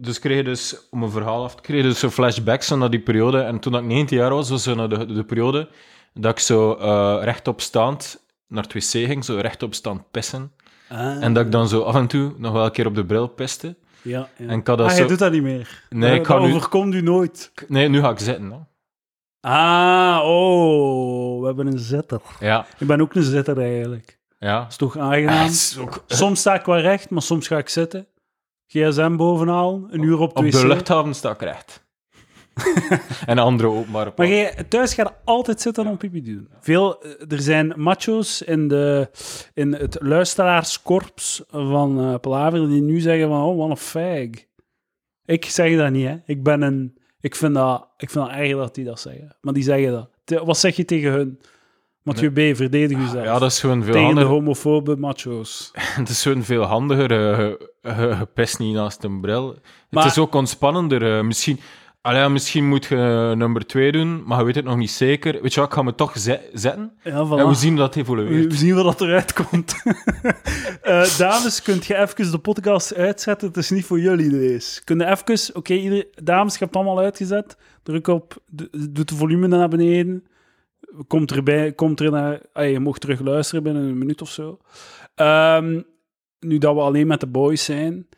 Dus kreeg je dus, om een verhaal af te krijgen, dus zo flashbacks naar die periode. En toen ik 19 jaar was, was zo naar de, de periode dat ik zo eh, rechtop staand naar het wc ging, zo rechtop staand pissen. Ah, En dat ik dan zo af en toe nog wel een keer op de bril piste. Ja, ja. En ik had dat ah, zo... jij doet dat niet meer. Nee, ik ga dat nu- overkomt u nooit. Nee, nu ga ik zitten. Hè. Ah, oh, we hebben een zitter. Ja, Ik ben ook een zitter eigenlijk. ja. Dat is toch aangenaam? is ook- Soms sta ik wel recht, maar soms ga ik zitten. GSM bovenhalen, een uur op de op de luchthaven sta ik recht. en andere openbare Maar jij, thuis gaat altijd zitten om pipi doen. Veel, eh, er zijn macho's in, de, in het luisteraarskorps van eh Palaver die nu zeggen van, oh, wat een fag. Ik zeg dat niet, hè. Ik ben een... Ik vind dat, ik vind dat erg dat die dat zeggen. Maar die zeggen dat. Te- Wat zeg je tegen hun? Mathieu B., verdedig jezelf. Ja, dat is gewoon veel tegen de handiger. homofobe macho's. Het is gewoon veel handiger. eh, Je pist niet naast een bril. Maar- Het is ook ontspannender. eh, misschien Allee, misschien moet je nummer 2 doen, maar je weet het nog niet zeker. Weet je wat, ik ga me toch ze- zetten. Ja, voilà. En we zien dat het evolueert. we zien wat dat eruit komt. Eh, dames, kunt je even de podcast uitzetten? Het is niet voor jullie deze. Kun je even... Oké, dames, je hebt het allemaal uitgezet. Druk op... de- Doe de volume naar beneden. Komt erbij... Komt er naar... ah, je mocht terug luisteren binnen een minuut of zo. Ehm, nu dat we alleen met de boys zijn...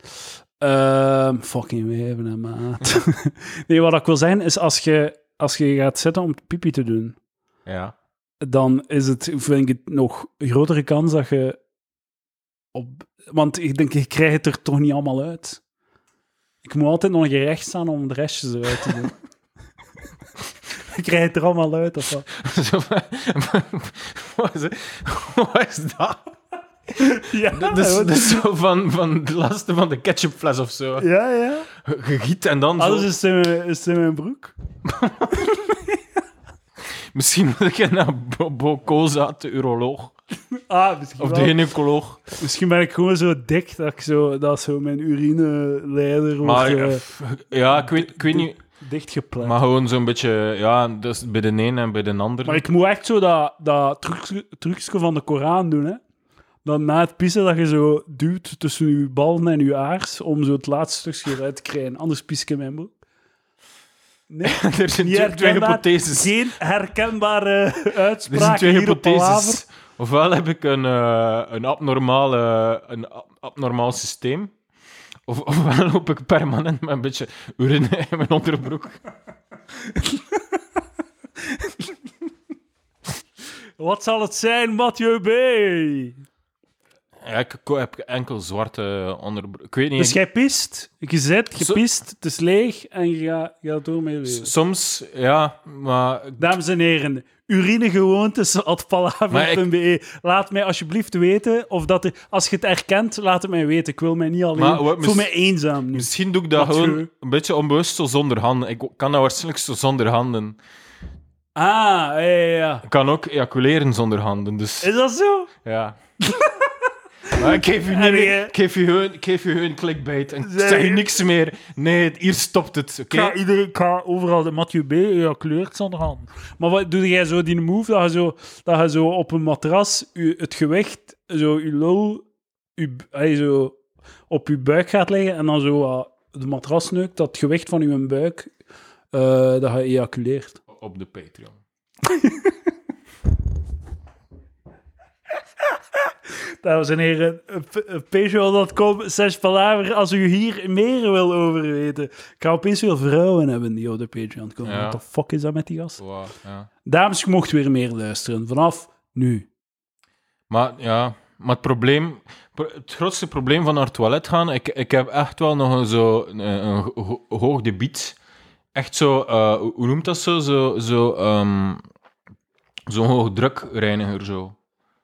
Ehm, fucking wijven, hè, maat. nee, wat ik wil zeggen is als je, als je gaat zitten om pipi te doen Ja. dan is het, vind ik het nog een grotere kans dat je op... Want ik denk, je krijgt het er toch niet allemaal uit. Ik moet altijd nog een keer recht staan om de restjes eruit te doen. je krijgt het er allemaal uit, of wat? Zo, wat, is, wat is dat? Ja, Dat is, dat is zo van, van de laatste van de ketchupfles of zo. ja. ja. Je giet en dan zo... Alles is in mijn, is in mijn broek. Misschien moet ik naar Bo- Bocoza, de uroloog. Ah, misschien Of de wel. gynaecoloog. Misschien ben ik gewoon zo dik dat, ik zo, dat zo mijn urineleider wordt Maar eh, ja, ik weet, ik weet niet... dichtgeplet. Maar gewoon zo'n beetje... Ja, dus bij de een en bij de ander. Maar ik moet echt zo dat, dat trucje, trucje van de Koran doen, hè. Dan na het pissen dat je zo duwt tussen je ballen en je aars om zo het laatste stukje eruit te krijgen. Anders pies ik in mijn broek. Nee, er zijn niet twee, hypotheses. Geen herkenbare Er uitspraak zijn twee hypotheses. Ofwel heb ik een, eh, een, abnormale, een ab- abnormaal systeem. Of, ofwel loop ik permanent met een beetje urine in mijn onderbroek. Wat zal het zijn, Mathieu B? Ja, ik ko- heb enkel zwarte onderbroek. Ik weet niet. Dus jij pist, je zit, je Zo- pist, het is leeg en je gaat, je gaat door met je leven. Soms, ja, maar Dames en heren, urinegewoontes.palaver.be. Laat mij alsjeblieft weten of dat er, als je het herkent, laat het mij weten. Ik wil mij niet alleen. Maar wat ik voel mis- mij eenzaam nu. misschien doe ik dat Wat gewoon een beetje onbewust zo zonder handen. Ik kan dat waarschijnlijk zo zonder handen. Ah, ja, ja, ja. Ik kan ook ejaculeren zonder handen, dus Is dat zo? ja. Maar ik geef u, niet meer, je- ik geef u gewoon, ik geef u clickbait en ik Zeg zeg u je- niks meer. Nee, hier stopt het, oké? Ik ga, iedereen, ik ga overal de Mathieu B. Ja, kleurt zonder hand. Maar wat doe jij zo die move dat je zo, dat je zo op een matras je, het gewicht, zo je lul, je, zo op je buik gaat leggen en dan zo de matras neukt, dat het gewicht van je buik, eh, dat je ejaculeert. Op de Patreon. Dames en heren, p- patreon.com slash palaver als u hier meer wil over weten. Ik ga opeens veel vrouwen hebben die op de Patreon komen. Ja. What the fuck is dat met die gast? Wow, ja. Dames, je mocht weer meer luisteren. Vanaf nu. Maar ja, maar het probleem, het grootste probleem van naar het toilet gaan, ik, ik heb echt wel nog een, zo, een, een ho- hoog debiet. Echt zo, eh, hoe noemt dat zo? Zo, zo, zo'n hoogdrukreiniger zo.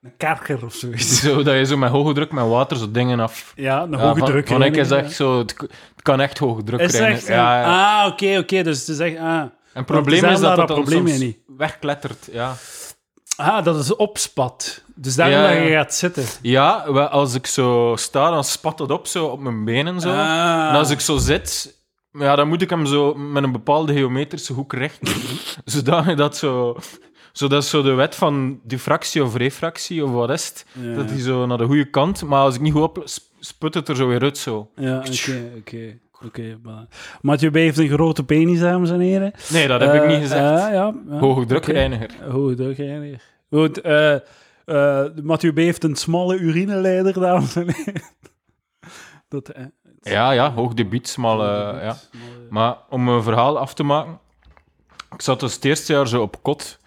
Een karker of zoiets. zo. Dat je zo met hoge druk met water zo dingen af. Ja, een hoge van, druk. Van ik is echt zo, het, het kan echt hoge druk Is echt, Ja, ja. Ah, oké, oké. Dus het is echt... Ah, En het probleem is dat dat dat dan probleem soms wegklettert. Ja. ah dat is opspat. Dus daarom Ja, dat je gaat zitten. ja, als ik zo sta, dan spat het op zo op mijn benen zo. Ah. En als ik zo zit, ja, dan moet ik hem zo met een bepaalde geometrische hoek rechten. zodat dat zo... Zo, dat is zo de wet van diffractie of refractie, of wat is het? Ja. Dat hij zo naar de goede kant... Maar als ik niet goed op, sp- sput het er zo weer uit, zo. Ja, oké, oké. Oké, maar- Mathieu B. heeft een grote penis, dames en heren. Nee, dat heb ik Eh, niet gezegd. ja, ja, ja. Hoge drukreiniger. Oké. Hoge drukreiniger. Goed, eh eh Mathieu B. heeft een smalle urineleider, dames en heren. Dat, eh, Ja, ja, hoog debiet, smal... eh, ja. Maar om mijn verhaal af te maken... Ik zat dus het eerste jaar zo op kot.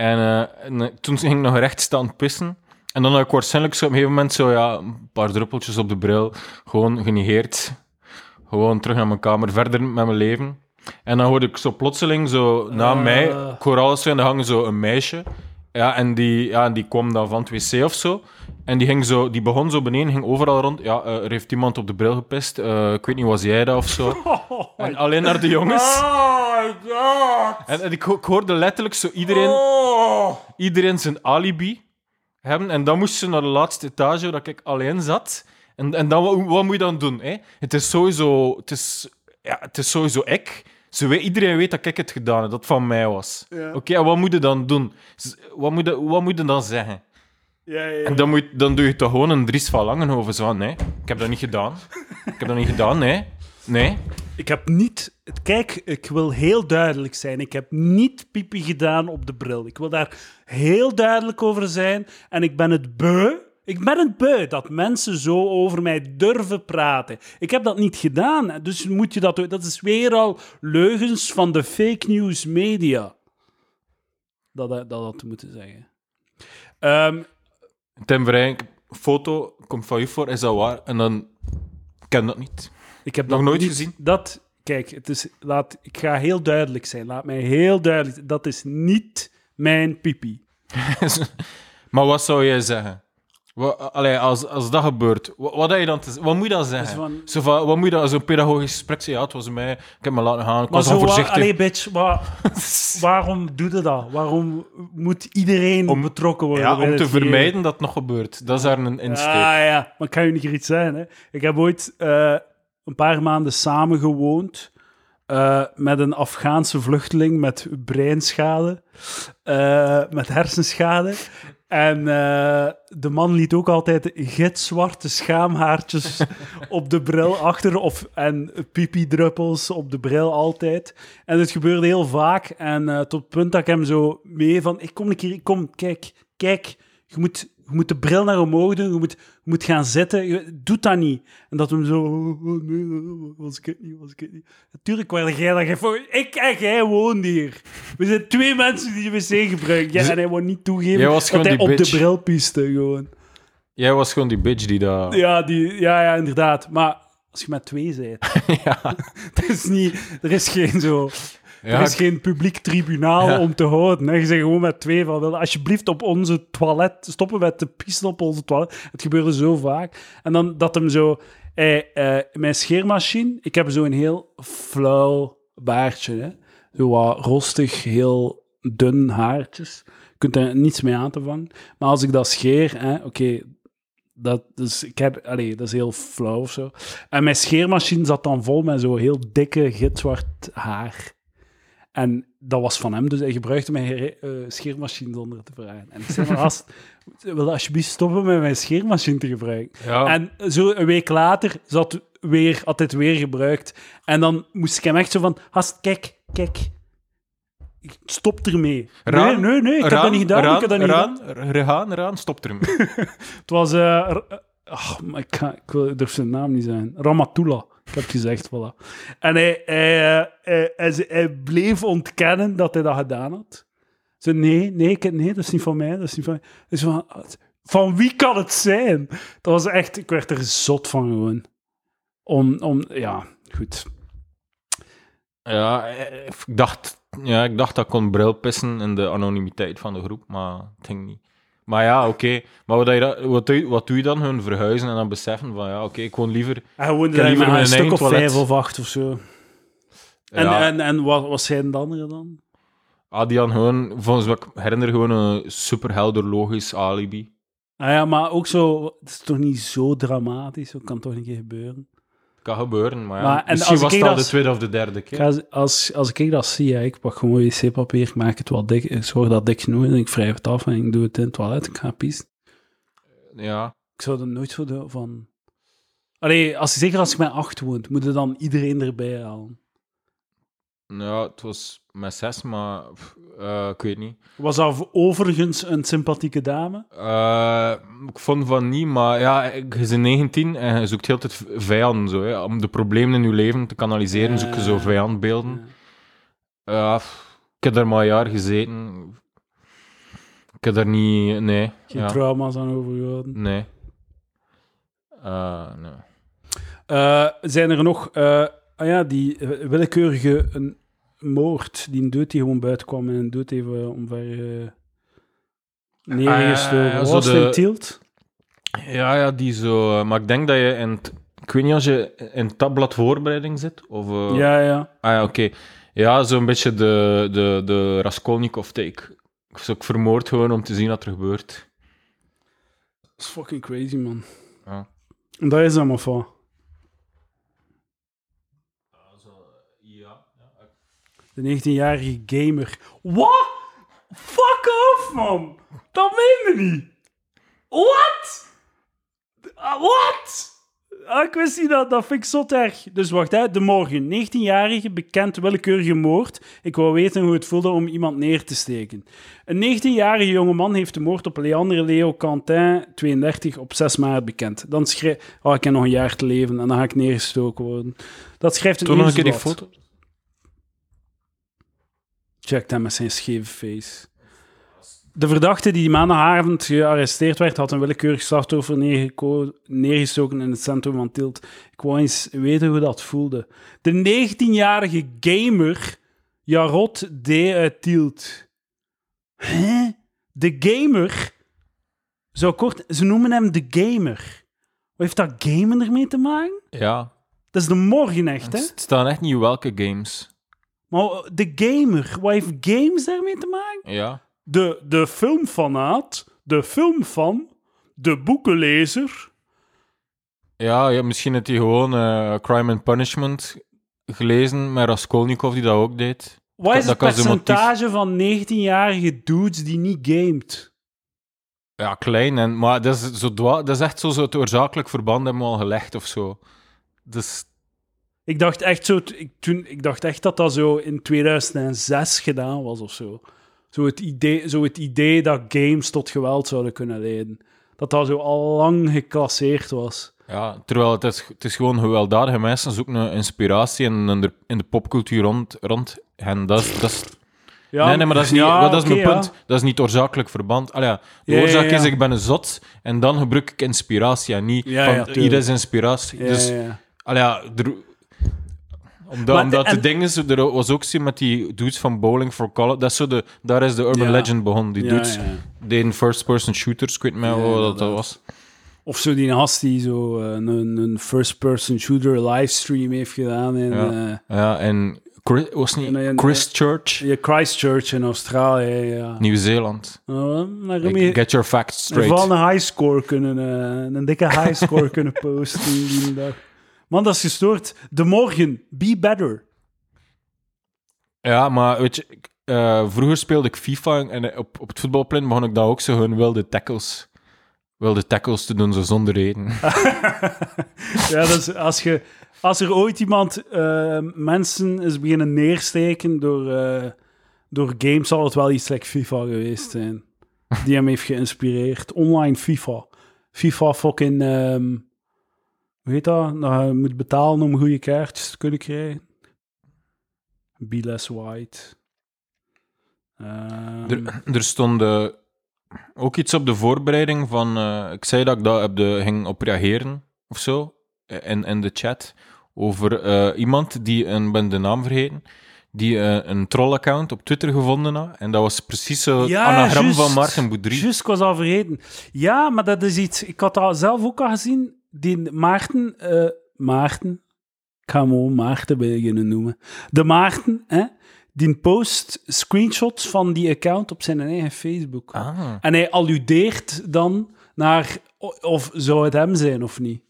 En, eh, en, eh, toen ging ik nog recht staan pissen. En dan had ik waarschijnlijk zo op een gegeven moment zo, ja, een paar druppeltjes op de bril. Gewoon genegeerd. Gewoon terug naar mijn kamer, verder met mijn leven. En dan hoorde ik zo plotseling, zo na Ah. mij, zo in de hangen, zo een meisje. Ja, en die, ja, en die kwam dan van het wc of zo. En die, ging zo, die begon zo beneden, ging overal rond. Ja, eh, er heeft iemand op de bril gepist. Eh, ik weet niet, was jij dat of zo? En alleen naar de jongens. Oh my god! En, en ik, ho- ik hoorde letterlijk zo iedereen, Oh! iedereen zijn alibi hebben. En dan moest ze naar de laatste etage, waar ik alleen zat. En, en dan, wat, wat moet je dan doen? Hè? Het is sowieso... Het is, ja, het is sowieso ik. Ze weet, iedereen weet dat ik het gedaan heb, dat het van mij was. Ja. Oké, en wat moet je dan doen? Wat moet je, wat moet je dan zeggen? Ja, ja, En dan, moet, dan doe je toch gewoon een Dries van Langenhoven. Zo nee, ik heb dat niet gedaan. Ik heb dat niet gedaan, nee. Nee. Ik heb niet... Kijk, ik wil heel duidelijk zijn. Ik heb niet pipi gedaan op de bril. Ik wil daar heel duidelijk over zijn. En ik ben het beu. Ik ben het beu dat mensen zo over mij durven praten. Ik heb dat niet gedaan. Dus moet je dat... Dat is weer al leugens van de fake news media. Dat dat, dat had moeten zeggen. Ehm, Tim Verheyen, foto komt van u voor, is dat waar? En dan ken dat niet. Ik heb Nog dat nooit niet- gezien? Dat, kijk, het is, laat, ik ga heel duidelijk zijn. Laat mij heel duidelijk zijn. Dat is niet mijn pipi. maar wat zou jij zeggen? Wat, allee, als, als dat gebeurt, wat, wat, je dan te- wat moet je dan zeggen? Dus van- Zo van, wat moet je dan, zo'n pedagogisch gesprek zeggen? Ja, het was mij, ik heb me laten gaan, ik Maar was zo, voorzichtig. allee, bitch, wa- waarom doe je dat? Waarom moet iedereen Om- betrokken worden? ja, om te vermijden dat het nog gebeurt. Dat is daar een insteek. Ja, ja, maar ik kan je niet iets zijn. Hè? Ik heb ooit eh, een paar maanden samen gewoond eh, met een Afghaanse vluchteling met breinschade, eh, met hersenschade. En eh, de man liet ook altijd gitzwarte schaamhaartjes op de bril achter, of, en pipi-druppels op de bril altijd. En het gebeurde heel vaak. En tot het punt dat ik hem zo mee van, ik kom een keer, kom, kijk, kijk, je moet, je moet de bril naar omhoog doen, je moet, je moet gaan zitten. Je doet dat niet. En dat hem zo, oh, oh, nee, was ik het niet, was ik het niet. Natuurlijk werd jij dat voor Ik en jij woont hier. We zijn twee mensen die de wc gebruiken. Ja, Dus- en hij wou niet toegeven dat hij die op bitch. de bril piste, gewoon. Jij was gewoon die bitch die dat... Ja, die, ja, ja, inderdaad. Maar als je met twee bent, Ja. is niet, er is geen zo... Ja, er is geen publiek tribunaal Ja. om te houden. Hè. Je zegt gewoon met twee van, wil alsjeblieft op onze toilet, stoppen met te pissen op onze toilet. Het gebeurde zo vaak. En dan dat hem zo... eh, mijn scheermachine, ik heb zo een heel flauw baardje. Hè. Zo wat rostig, heel dun haartjes. Je kunt er niets mee aan te vangen. Maar als ik dat scheer, oké, dat, dus ik heb, allee, dat is heel flauw of zo. En mijn scheermachine zat dan vol met zo heel dikke, gitzwart haar. En dat was van hem, dus hij gebruikte mijn eh, scheermachine zonder te vragen. En ik zei gast, wil je alsjeblieft stoppen met mijn scheermachine te gebruiken? Ja. En zo een week later zat weer, had weer gebruikt. En dan moest ik hem echt zo van, gast, kijk, kijk, stop ermee. Raan, nee, nee, nee, ik heb dat niet gedaan, Raan, ik heb dat niet gedaan. Raan, Rehaan, Raan, stop ermee. Het was... maar ik, ik, wil, ik durf zijn naam niet zijn. Ramatullah. Ik heb gezegd, voilà. En hij, hij, eh, hij, bleef ontkennen dat hij dat gedaan had. Ze nee, nee, nee, dat is niet van mij, dat is niet van mij. Van, van wie kan het zijn? Dat was echt... Ik werd er zot van gewoon. Om, om ja, goed. Ja, eh, ik dacht, ja, ik dacht dat kon bril pissen in de anonimiteit van de groep, maar het ging niet. Maar ja, oké. Maar wat, je wat, doe, wat doe je dan? Hun verhuizen en dan beseffen van, ja, oké, ik woon liever... Heb daar liever een stuk of toilet. vijf of acht of zo. En, ja, en, en wat, wat zijn de anderen dan? Adrian gewoon, volgens wat ik herinner, gewoon een superhelder logisch alibi. Ah ja, maar ook zo... Het is toch niet zo dramatisch? Dat kan toch een keer gebeuren? Kan gebeuren, maar ja, Maar- en misschien als was dat- de tweede of de derde keer. Ga- als, als ik dat zie, ik pak gewoon wc-papier, ik maak het wat dik, ik zorg dat het dik genoeg is, en ik wrijf het af en ik doe het in het toilet, ik ga pissen. Ja, Ik zou er nooit zo doen van... Allee, als, zeker als ik met acht woont, moet je dan iedereen erbij halen. ja, het was met zes, maar pff, eh, ik weet niet. Was dat overigens een sympathieke dame? Eh, ik vond van niet, maar ja, je bent 19 en je zoekt heel tijd vijanden. Zo, hè. Om de problemen in je leven te kanaliseren, zoek je zo vijandbeelden. Ja. Ik heb daar maar een jaar gezeten. Ik heb daar niet... Nee. Geen ja, trauma's aan overgehouden. nee. Eh, nee. Zijn er nog... ah ja, die willekeurige een moord, die een dood die gewoon buiten kwam en een dood even omver... eh neergestoken. Ah, ja, ja, zo was de- in Tielt? Ja, ja, die zo... Maar ik denk dat je in... Ik weet niet als je in tabblad voorbereiding zit, of... eh, Ja, ja. Ah ja, oké. Ja, zo'n beetje de, de, de Raskolnikov-take. Ik ik vermoord gewoon om te zien wat er gebeurt. Dat is fucking crazy, man. Ja. En dat is allemaal van. De 19-jarige gamer. Wat? Fuck off, man! Dat meen je niet! Wat? Ah, Wat? Ah, ik wist niet dat, dat vind ik zo erg. Dus wacht, hè. De morgen. 19-jarige, bekend willekeurige moord. Ik wou weten hoe het voelde om iemand neer te steken. Een 19-jarige jongeman heeft de moord op Leandre Leo Quentin, 32, op 6 maart bekend. Dan schrijf... Oh, ik heb nog een jaar te leven en dan ga ik neergestoken worden. Dat schrijft een Toon nog een keer die foto. Check hem met zijn scheve face. De verdachte die maandagavond gearresteerd werd, had een willekeurig slachtoffer neergestoken in het centrum van Tielt. Ik wou eens weten hoe dat voelde. De 19-jarige gamer Jarot D. uit Tielt. Hè? De gamer? Zo kort, ze noemen hem de gamer. Wat heeft dat gamen ermee te maken? Ja, Dat is de morgen echt, hè? het staan echt niet welke games. Maar de gamer, wat heeft games daarmee te maken? Ja. De, de filmfanaat, de filmfan, de boekenlezer. Ja, ja misschien heeft hij gewoon eh, Crime and Punishment gelezen, met Raskolnikov die dat ook deed. Wat is Dat het percentage van 19-jarige dudes die niet gamet? Ja, klein, en, maar dat is, zo dat is echt zo, zo het oorzakelijk verband hebben we al gelegd of zo. Dus Ik dacht echt, zo, ik, toen, ik dacht echt dat dat zo in 2006 gedaan was of zo. Zo het, idee, zo het idee dat games tot geweld zouden kunnen leiden. Dat dat zo al lang geclasseerd was. ja, terwijl het is, het is gewoon gewelddadige mensen zoeken een inspiratie in, in, de, in de popcultuur rond, rond hen. Dat is, dat is, Ja, nee, nee, maar dat is, niet, ja, dat is mijn ja. punt. Dat is niet oorzakelijk verband. Allee, de oorzaak is, ik ben een zot, en dan gebruik ik inspiratie, en niet van, hier is inspiratie. Ja, dus, allee, er- omdat, Maar omdat en- de ding is, er was ook zo met die dudes van Bowling for College, dat is zo de, daar is de urban Ja. legend begonnen. Die dudes deden first-person shooters, ik weet niet meer wat dat, inderdaad. was. Of zo die gast die zo eh, een, een first-person shooter livestream heeft gedaan in Ja. eh, Ja, en Chris, was En, eh, niet Christchurch, ja, Christchurch in Australië. Ja. Nieuw-Zeeland. Uh, Like, Get your facts straight. Vooral een highscore kunnen, eh, een dikke highscore kunnen posten die dag. Man, dat is gestoord. De morgen, be better. Ja, maar weet je, ik- eh, vroeger speelde ik FIFA en op, op het voetbalplein begon ik dan ook zo hun wilde tackles, wilde tackles te doen, zo zonder reden. Ja, dat is, als, je, als er ooit iemand eh, mensen is beginnen neersteken door, eh, door games, zal het wel iets like FIFA geweest zijn. Die hem heeft geïnspireerd. Online FIFA. FIFA fucking... ehm hoe heet dat? Nou, je moet betalen om goede kaartjes te kunnen krijgen. Be less white. Ehm, er, er stond eh, ook iets op de voorbereiding van... eh, ik zei dat ik daar op de, ging op reageren, of zo, eh, in, in de chat, over eh, iemand die, een, ben de naam vergeten, die een troll-account op Twitter gevonden had. En dat was precies zo het anagram van Maarten Boudry. Juist, ik was al vergeten. Ja, maar dat is iets... Ik had dat zelf ook al gezien. Die Maarten... eh, Maarten... Ik ga hem gewoon Maarten beginnen noemen. De Maarten, hè, die post screenshots van die account op zijn eigen Facebook. Ah. En hij alludeert dan naar... Of zou het hem zijn of niet?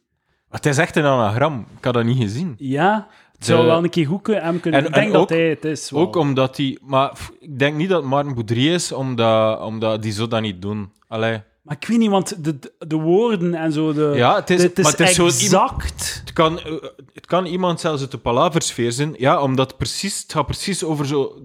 Het is echt een anagram. Ik had dat niet gezien. Ja, het zou De- wel een keer goed kunnen, hem kunnen... En- ik denk en dat hij het is. wel. Ook omdat hij... Maar ik denk niet dat Maarten Boudry is, omdat, omdat die zo dat niet doen. Allee. Maar ik weet niet, want de, de woorden en zo... De, Ja, het is, de- het is maar het is zo iemand- exact... Het kan, eh, het kan iemand zelfs uit de palaversfeer zijn, ja, omdat het precies, het gaat precies over zo...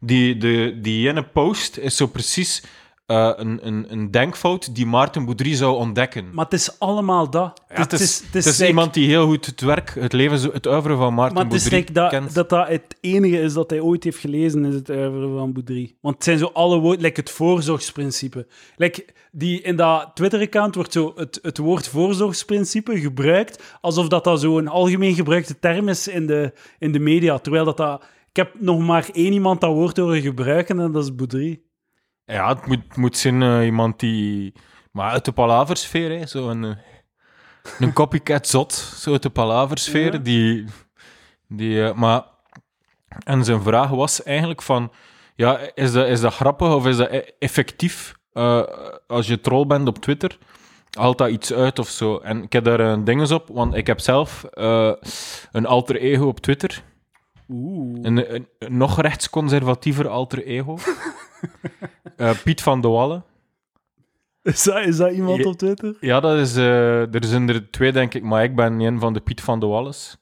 Die, de, die ene post is zo precies eh, een, een, een denkfout die Maarten Boudry zou ontdekken. Maar het is allemaal dat. Ja, het is, het is iemand die heel goed het werk, het leven, het uiveren van Maarten Maar het is Boudry like dat, kent. dat dat het enige is dat hij ooit heeft gelezen, is het oeuvre van Boudry. Want het zijn zo alle woorden, like het voorzorgsprincipe. Like die, in dat Twitter-account wordt zo het, het woord voorzorgsprincipe gebruikt, alsof dat, dat zo een algemeen gebruikte term is in de, in de media. Terwijl dat, dat... Ik heb nog maar één iemand dat woord horen gebruiken, en dat is Boudry. Ja, het moet, het moet zijn eh, iemand die... Maar uit de palaversfeer, hè. Zo een, eh, een copycat zot, zo uit de palaversfeer, Ja. die... die eh, maar... En zijn vraag was eigenlijk van... Ja, is dat, is dat grappig of is dat e- effectief? Eh, als je troll bent op Twitter, haalt dat iets uit of zo? En ik heb daar een dinges op, want ik heb zelf eh, een alter ego op Twitter. Oeh. Een, een, een nog rechtsconservatiever alter ego. Eh, Piet van de Wallen. Is dat, is dat iemand Ja. op Twitter? Ja, dat is, eh, er zijn er twee, denk ik, maar ik ben een van de Piet van de Walles.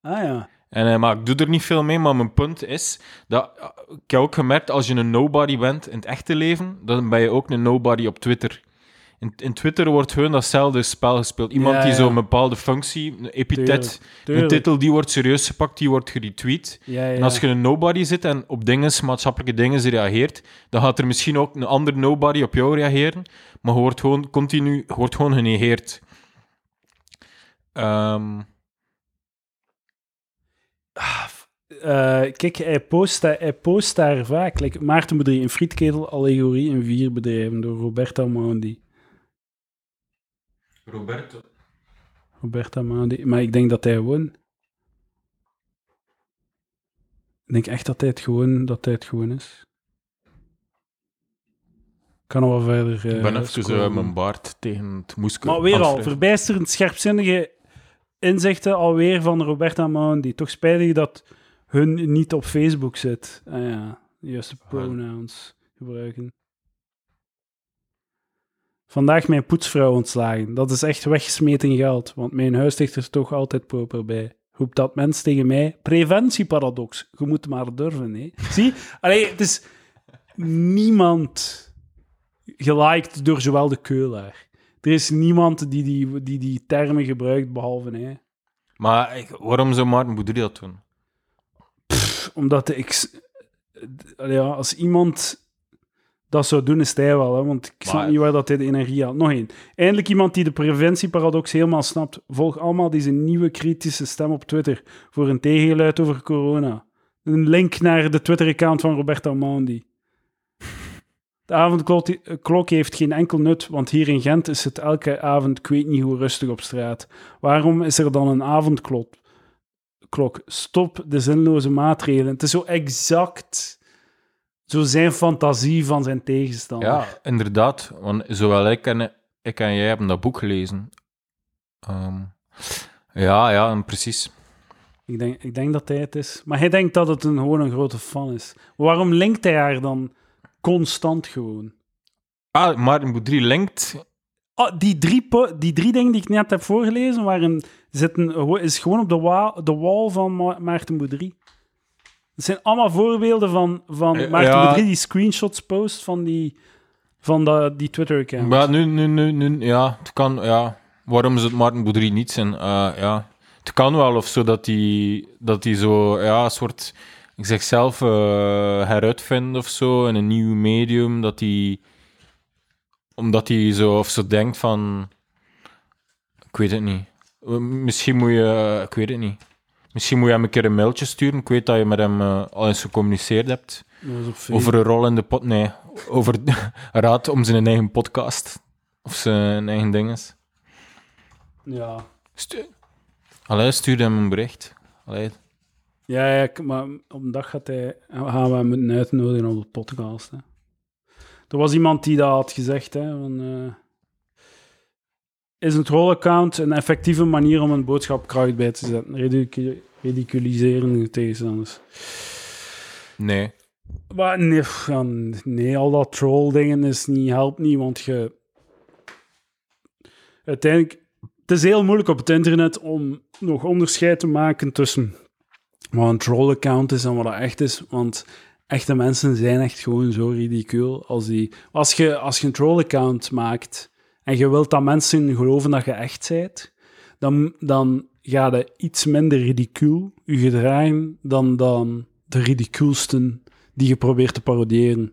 Ah ja. En, eh, maar ik doe er niet veel mee, maar mijn punt is dat eh, ik heb ook gemerkt, als je een nobody bent in het echte leven, dan ben je ook een nobody op Twitter. In, in Twitter wordt gewoon datzelfde spel gespeeld. Iemand Ja, die ja. zo'n bepaalde functie, een epitet, Tuurlijk, een titel, die wordt serieus gepakt, die wordt geretweet. Ja. En als je een nobody zit en op dingen, maatschappelijke dingen reageert, dan gaat er misschien ook een ander nobody op jou reageren, maar je wordt gewoon continu, je wordt gewoon genegeerd. Ehm, Eh, kijk, hij post, daar- hij post daar vaak. Like Maarten Bedrie, een frietketel, allegorie in vier bedrijven door Roberta Mondi. Roberto. Roberta Mondi. Maar ik denk dat hij gewoon... Ik denk echt dat hij het gewoon, dat hij het gewoon is. Ik kan nog wel verder... eh, Ik ben even scrollen. eh, mijn baard tegen het moesje. Maar weer al, verbijsterend scherpzinnige inzichten alweer van Roberta Mondi. Toch spijtig dat hun niet op Facebook zit. Ah ja, juiste pronouns gebruiken. Vandaag mijn poetsvrouw ontslagen. Dat is echt weggesmeten geld, want mijn huis ligt er toch altijd proper bij. Roept dat mens tegen mij? Preventieparadox. Je moet maar durven, hè. Zie? Allee, het is niemand geliked door zowel de keulaar. Er is niemand die die, die, die termen gebruikt, behalve hij. Maar ik- waarom zou Maarten Boudry dat doen? Omdat ik... Ja, als iemand dat zou doen, is hij wel. Hè? Want ik snap Maar- niet waar dat hij de energie haalt. Nog één. Eindelijk iemand die de preventieparadox helemaal snapt. Volg allemaal deze nieuwe kritische stem op Twitter voor een tegengeluid over corona. Een link naar de Twitter-account van Roberta Mondi. De avondklok klok heeft geen enkel nut, want hier in Gent is het elke avond, ik weet niet hoe rustig op straat. Waarom is er dan een avondklok? Klok. Stop de zinloze maatregelen. Het is zo exact zo zijn fantasie van zijn tegenstander. Ja, inderdaad. Want zowel ik en, ik en jij hebben dat boek gelezen. Ehm, ja, ja, en precies. Ik, denk, ik denk dat hij het is. Maar hij denkt dat het een, gewoon een grote fan is. Waarom linkt hij haar dan constant gewoon? Ah, Maarten Boudry linkt... Ah, die, drie die drie dingen die ik net heb voorgelezen waren, zitten, is gewoon op de, wa- de wall van Ma- Maarten Boudry. Het zijn allemaal voorbeelden van, van Eh, Maarten ja. Boudry die screenshots post van die, van dat die Twitter-account. Maar nu, nu, nu, nu, ja, het kan, ja. Waarom zou het Maarten Boudry niet zijn? Eh, ja, het kan wel of zo dat hij dat die zo, ja, een soort, ik zeg zelf, eh, heruitvindt of zo in een nieuw medium, dat hij, omdat hij zo, of zo denkt van, ik weet het niet. Misschien moet je, ik weet het niet. Misschien moet je hem een keer een mailtje sturen. Ik weet dat je met hem eh, al eens gecommuniceerd hebt. Over een rol in de pot. Nee, over raad om zijn eigen podcast. Of zijn eigen dinges. Ja. Stu Allee, stuur hem een bericht. Allee. Ja, ja, maar op een dag gaat hij, gaan we hem moeten uitnodigen op de podcast. Hè. Er was iemand die dat had gezegd. Hè, van, eh, is een troll-account een effectieve manier om een boodschap kracht bij te zetten? Ridicu ridiculiseren tegenstanders. Nee. Maar nee, nee, al dat troll-dingen is niet, helpt niet, want je... Uiteindelijk... Het is heel moeilijk op het internet om nog onderscheid te maken tussen wat een troll-account is en wat dat echt is, want echte mensen zijn echt gewoon zo ridicuul als die... Als je, als je een troll-account maakt en je wilt dat mensen geloven dat je echt bent, dan, dan ga je iets minder ridicuul je gedragen dan, dan de ridicuulsten die je probeert te parodiëren.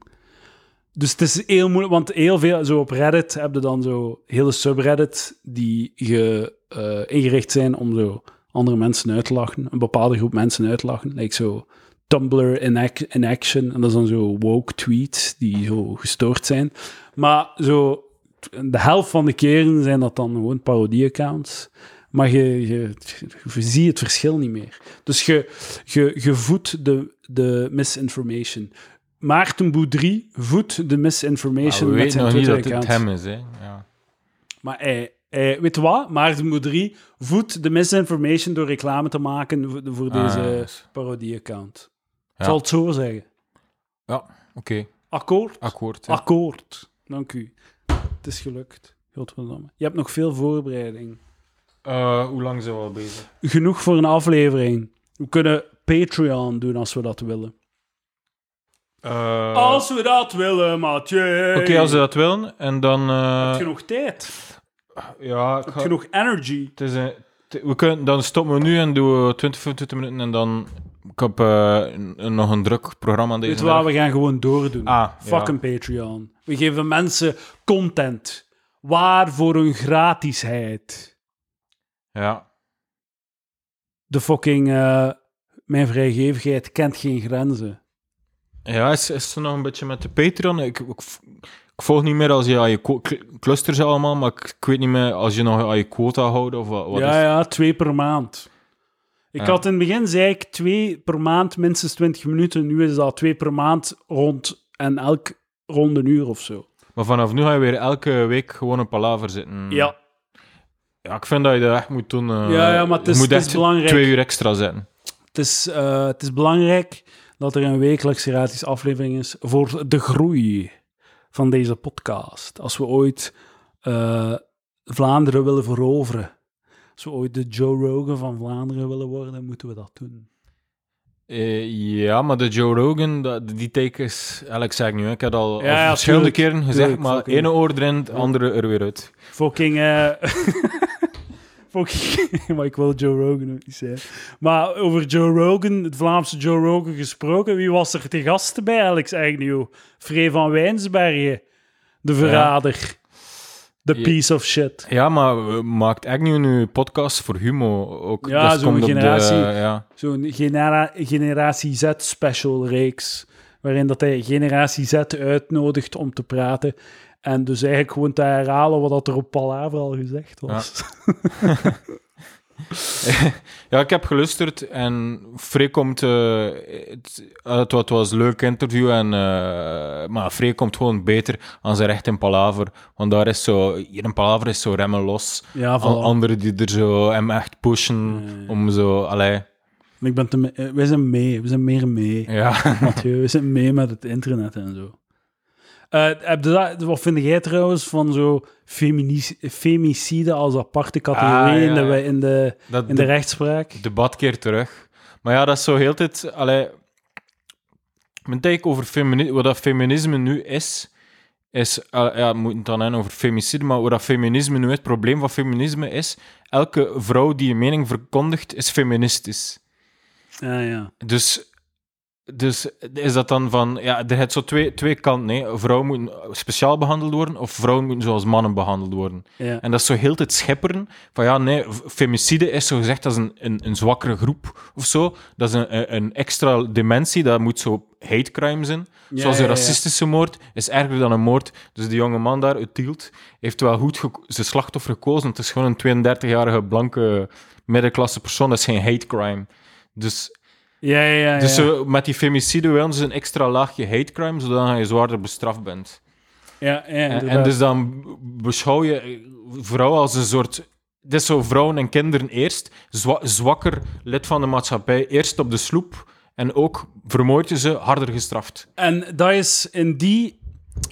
Dus het is heel moeilijk, want heel veel, zo op Reddit heb je dan zo hele subreddit die ge, eh, ingericht zijn om zo andere mensen uit te lachen, een bepaalde groep mensen uit te lachen. Like zo Tumblr in, ac- in action, en dat is dan zo woke tweets die zo gestoord zijn. Maar zo, de helft van de keren zijn dat dan gewoon parodie-accounts. Maar je, je, je ziet het verschil niet meer. Dus je, je, je voedt de, de misinformation. Maarten Boudry voedt de Maar misinformation we met weten zijn nog niet dat het hem is. Hè. Ja. Maar hij, Eh, weet je wat? Maarten Boudry voedt de misinformation door reclame te maken voor, voor Ah, deze yes. parodie-account. Ik Ja. zal het zo zeggen. Ja, oké. Akkoord? Akkoord. ja. Akkoord. Dank u. Het is gelukt. Godverdomme. Je hebt nog veel voorbereiding. Eh, hoe lang zijn we al bezig? Genoeg voor een aflevering. We kunnen Patreon doen als we dat willen. Eh, Als we dat willen, Mathieu. Oké, als ze dat willen. En dan... eh, Heb je nog tijd? Ja, ik ga- nog energy? het is een- t- we kunnen, dan stoppen we nu en doen we 20, 25 minuten. En dan... Ik heb eh, nog een druk programma deze Weet je wat, middag. we gaan gewoon doordoen. Ah, Fuck ja. een Patreon. We geven mensen content. Waar voor hun gratisheid. Ja. De fucking... eh, mijn vrijgevigheid kent geen grenzen. Ja, is, is er nog een beetje met de Patreon? Ik, ik, ik volg niet meer als je aan je clusters allemaal, maar ik, ik weet niet meer als je nog aan je quota houdt of wat, wat ja, is ja, twee per maand. Ik Ja. had in het begin, zei ik, twee per maand, minstens 20 minuten. Nu is dat twee per maand rond en elk rond een uur of zo. Maar vanaf nu ga je weer elke week gewoon een palaver zitten. Ja, Ja, ik vind dat je dat echt moet doen. eh, Ja, ja, maar het je is- moet het is belangrijk. twee uur extra zetten. het is, eh, het is belangrijk dat er een wekelijkse gratis aflevering is voor de groei van deze podcast. Als we ooit eh, Vlaanderen willen veroveren, als we ooit de Joe Rogan van Vlaanderen willen worden, moeten we dat doen. Eh, ja, maar de Joe Rogan, dat, die is... Eigenlijk zeg ik nu, hè, ik heb al, Ja, al ja, verschillende keren gezegd, tuurlijk, maar fucking- ene oor erin, het andere er weer uit. Fucking. eh. maar ik wil Joe Rogan ook niet zeggen. Maar over Joe Rogan, het Vlaamse Joe Rogan gesproken, wie was er te gast bij Alex Agnew? Free van Wijnsbergen, de verrader. De Ja. piece of shit. Ja, maar eh, maakt Agnew nu podcast voor Humo ook? Ja, zo'n de- generatie. ja. Zo'n genera Generatie Z special reeks. Waarin dat hij Generatie Z uitnodigt om te praten. En dus eigenlijk gewoon te herhalen wat dat er op Palaver al gezegd was. Ja, ik heb geluisterd en Free komt... eh, het, het, het was een leuk interview, en, eh, maar Free komt gewoon beter aan zijn recht in Palaver. Want daar is zo... Hier in Palaver is zo remmen los. Ja, voilà. Anderen die er zo hem echt pushen om zo... Allee, Ik ben te eh, wij zijn mee, we zijn meer mee. ja. Mathieu, we zijn mee met het internet en zo. Eh, heb je dat, wat vind jij trouwens van zo femicide als aparte categorie Ah, in, ja. de, in, de, Dat in de de- rechtspraak? debat keert terug. Maar ja, dat is zo heel tijd... Allee, mijn take over feminisme, wat dat feminisme nu is, is... ah, ja, het dan hebben over femicide, maar wat dat feminisme nu is, het probleem van feminisme is, elke vrouw die een mening verkondigt, is feministisch. Ja, ja. Dus... Dus is dat dan van... Ja, er heeft zo twee, twee kanten. Hè. Vrouwen moeten speciaal behandeld worden, of vrouwen moeten zoals mannen behandeld worden. ja. En dat is zo heel het schepperen van ja, nee, femicide is zo gezegd als een, een, een zwakkere groep of zo. Dat is een, een- extra dimensie, dat moet zo hate crime zijn. Ja, Zoals een ja. racistische moord is erger dan een moord. Dus die jonge man daar, uit Tielt, heeft wel goed zijn slachtoffer gekozen. Het is gewoon een 32-jarige blanke middenklasse persoon, dat is geen hate crime. Dus, Ja, ja, ja. dus zo, met die femicide willen ze een extra laagje hate crime, zodat je zwaarder bestraft bent. ja, ja, En, dus dan beschouw je vrouwen als een soort... Het is zo vrouwen en kinderen eerst, zwa- zwakker lid van de maatschappij, eerst op de sloep en ook vermoord je ze, harder gestraft. En dat is in die,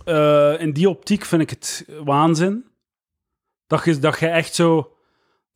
eh, in die optiek vind ik het waanzin. Dat je, dat je echt zo.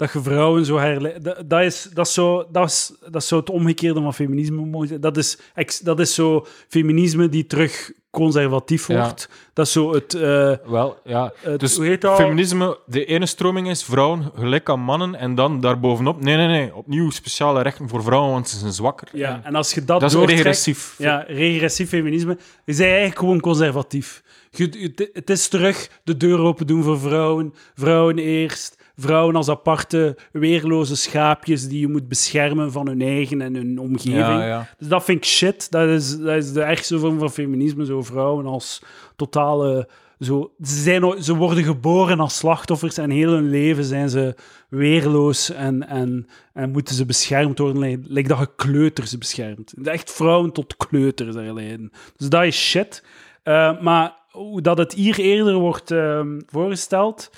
Dat je vrouwen zo herle... Dat, dat, is, dat, is zo, dat, is, dat is zo het omgekeerde van feminisme. Dat is, dat is zo feminisme die terug conservatief Ja. wordt. Dat is zo het... eh, Wel, ja. het Dus hoe heet dat? feminisme, de ene stroming is vrouwen gelijk aan mannen en dan daarbovenop, nee, nee, nee, opnieuw speciale rechten voor vrouwen, want ze zijn zwakker. Ja, En en als je dat, dat is regressief. Ja, regressief feminisme. Je bent eigenlijk gewoon conservatief. Je- het is terug de deur open doen voor vrouwen. Vrouwen eerst. Vrouwen als aparte, weerloze schaapjes die je moet beschermen van hun eigen en hun omgeving. Ja, ja. Dus dat vind ik shit. Dat is, dat is de ergste vorm van feminisme. Zo vrouwen als totale... Zo, ze, zijn, ze worden geboren als slachtoffers en heel hun leven zijn ze weerloos en, en, en moeten ze beschermd worden. Lijkt dat je kleuters beschermt. Echt vrouwen tot kleuters herleiden. Dus dat is shit. Eh, maar hoe dat het hier eerder wordt ehm, voorgesteld,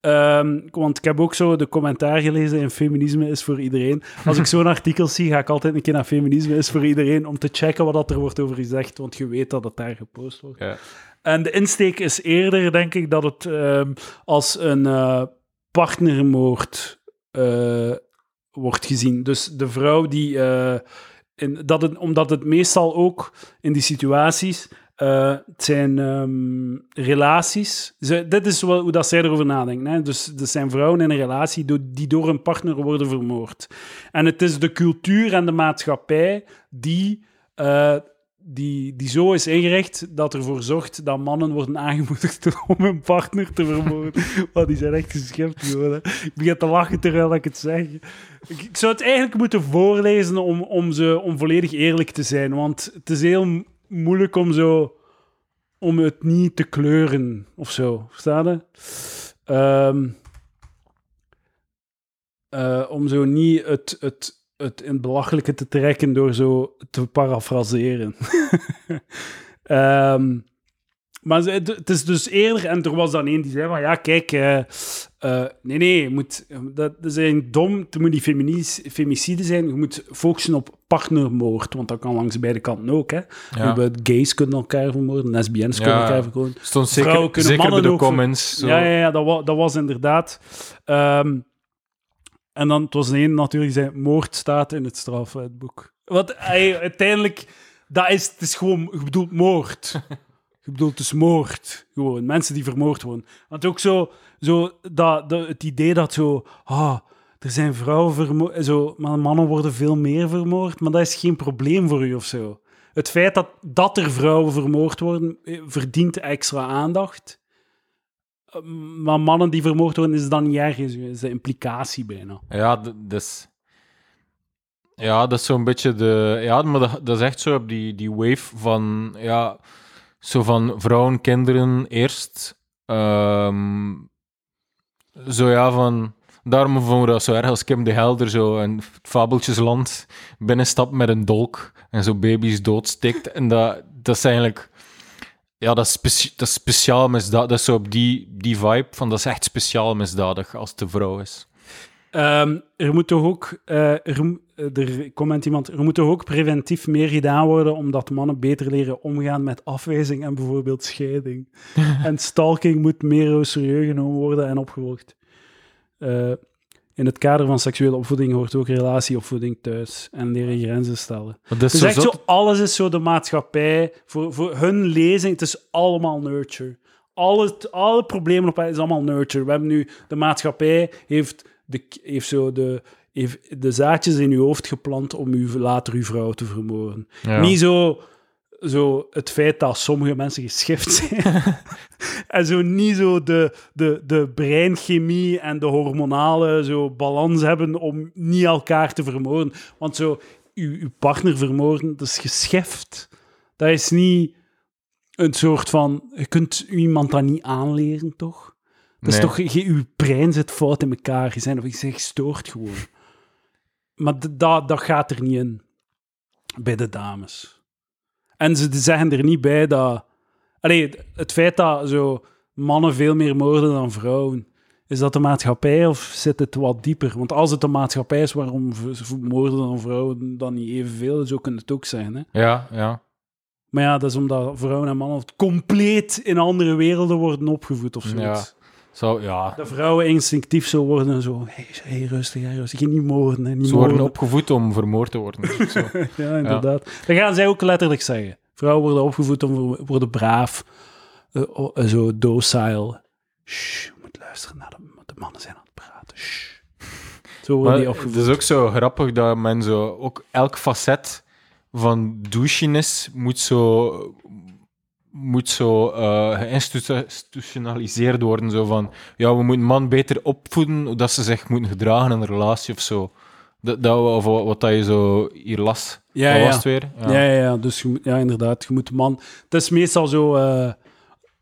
Ehm, want ik heb ook zo de commentaar gelezen in Feminisme is voor iedereen. Als ik zo'n artikel zie, ga ik altijd een keer naar Feminisme is voor iedereen om te checken wat dat er wordt over gezegd, want je weet dat het daar gepost wordt. Ja. En de insteek is eerder, denk ik, dat het ehm, als een eh, partnermoord eh, wordt gezien. Dus de vrouw die... eh, in, dat het, omdat het meestal ook in die situaties... eh, het zijn ehm, relaties. Ze, dit is wel hoe dat zij erover nadenken. Hè? Dus er zijn vrouwen in een relatie die door een partner worden vermoord. En het is de cultuur en de maatschappij die, eh, die, die zo is ingericht dat ervoor zorgt dat mannen worden aangemoedigd om hun partner te vermoorden. Oh, die zijn echt geschipt, geworden. Ik begin te lachen terwijl ik het zeg. Ik, ik zou het eigenlijk moeten voorlezen om, om, ze, om volledig eerlijk te zijn, want het is heel moeilijk om zo om het niet te kleuren of zo. Versta je? Ehm, eh, om zo niet het, het, het in het belachelijke te trekken door zo te parafraseren. Ehm, maar het is dus eerder, en er was dan één die zei van, ja, kijk, eh, nee, nee, je moet, dat, zijn dom, het moet niet femicide zijn, je moet focussen op partnermoord, want dat kan langs beide kanten ook, hè. Ja. Gays kunnen elkaar vermoorden, lesbiennes kunnen elkaar vermoorden. Stond Vrouwen zeker, kunnen zeker bij mannen de ook ver- comments. Zo. Ja, ja, ja dat, wa- dat was inderdaad. Ehm, en dan, het was de ene natuurlijk die zei, moord staat in het strafwetboek. Want hij, uiteindelijk, dat is, het is gewoon, je bedoelt moord. Je bedoelt dus moord. Gewoon, mensen die vermoord worden. Want ook zo, zo dat, dat, het idee dat zo, ah, er zijn vrouwen vermoord, zo, maar mannen worden veel meer vermoord, maar dat is geen probleem voor u of zo. Het feit dat, dat er vrouwen vermoord worden, eh, verdient extra aandacht. Eh, Maar mannen die vermoord worden, is dan niet erg, is de implicatie bijna. Ja, dus... Ja, dat is zo'n beetje de... Ja, maar dat, dat is echt zo op die, die wave van... Ja, zo van vrouwen, kinderen eerst. Ehm, zo ja, van... Daarom vonden we dat zo erg als Kim de Helder zo in Fabeltjesland binnenstapt met een dolk en zo baby's doodstikt. En dat, dat is eigenlijk... Ja, dat is, dat speciaal misdadig. Dat is zo op die, die vibe van dat is echt speciaal misdadig als het een vrouw is. Ehm, er moet toch ook, eh, er, comment iemand, er moet toch ook preventief meer gedaan worden omdat mannen beter leren omgaan met afwijzing en bijvoorbeeld scheiding. en stalking moet meer serieus genomen worden en opgevolgd. Eh, in het kader van seksuele opvoeding hoort ook relatieopvoeding thuis en leren grenzen stellen. Is zo echt zo, alles is zo de maatschappij. Voor, voor hun lezing, het is allemaal nurture. Alle, alle problemen op is allemaal nurture. We hebben nu, de maatschappij heeft, de, heeft zo de, heeft de zaadjes in uw hoofd geplant om u, later uw vrouw te vermoorden. Ja. Niet zo, zo het feit dat sommige mensen geschift zijn. en zo niet zo de, de, de breinchemie en de hormonale zo balans hebben om niet elkaar te vermoorden. Want zo, uw, uw partner vermoorden, dat is geschift. Dat is niet een soort van... Je kunt iemand dat niet aanleren, toch? Dat is toch... Je, uw brein zit fout in elkaar. Je bent, of je gestoord gewoon. Maar dat, dat gaat er niet in. Bij de dames. En ze zeggen er niet bij dat... Allee, het feit dat zo mannen veel meer moorden dan vrouwen... Is dat de maatschappij of zit het wat dieper? Want als het de maatschappij is, waarom moorden dan vrouwen dan niet evenveel? Zo kan het ook zijn, hè? Ja, ja. Maar ja, dat is omdat vrouwen en mannen compleet in andere werelden worden opgevoed of zoiets. Zo, ja. Dat vrouwen instinctief zo worden en zo, hey, hey, rustig, hey, rustig, niet moorden, hè, niet Ze worden moorden. opgevoed om vermoord te worden. Zo. Ja, inderdaad. Dat gaan zij ook letterlijk zeggen. Vrouwen worden opgevoed om worden braaf, eh, zo docile. Shh, je moet luisteren naar de, de mannen zijn aan het praten. Shh. Zo worden Maar die het opgevoed. is ook zo grappig dat men zo... Ook elk facet van douchiness moet zo... Moet zo eh, geïnstitutionaliseerd worden. Zo van, ja, we moeten man beter opvoeden, dat ze zich moeten gedragen in een relatie of zo. Dat, dat, of wat dat je zo hier las. Ja, ja. was weer? Ja, ja, ja. Dus je ja, inderdaad, je moet man... Het is meestal zo... eh,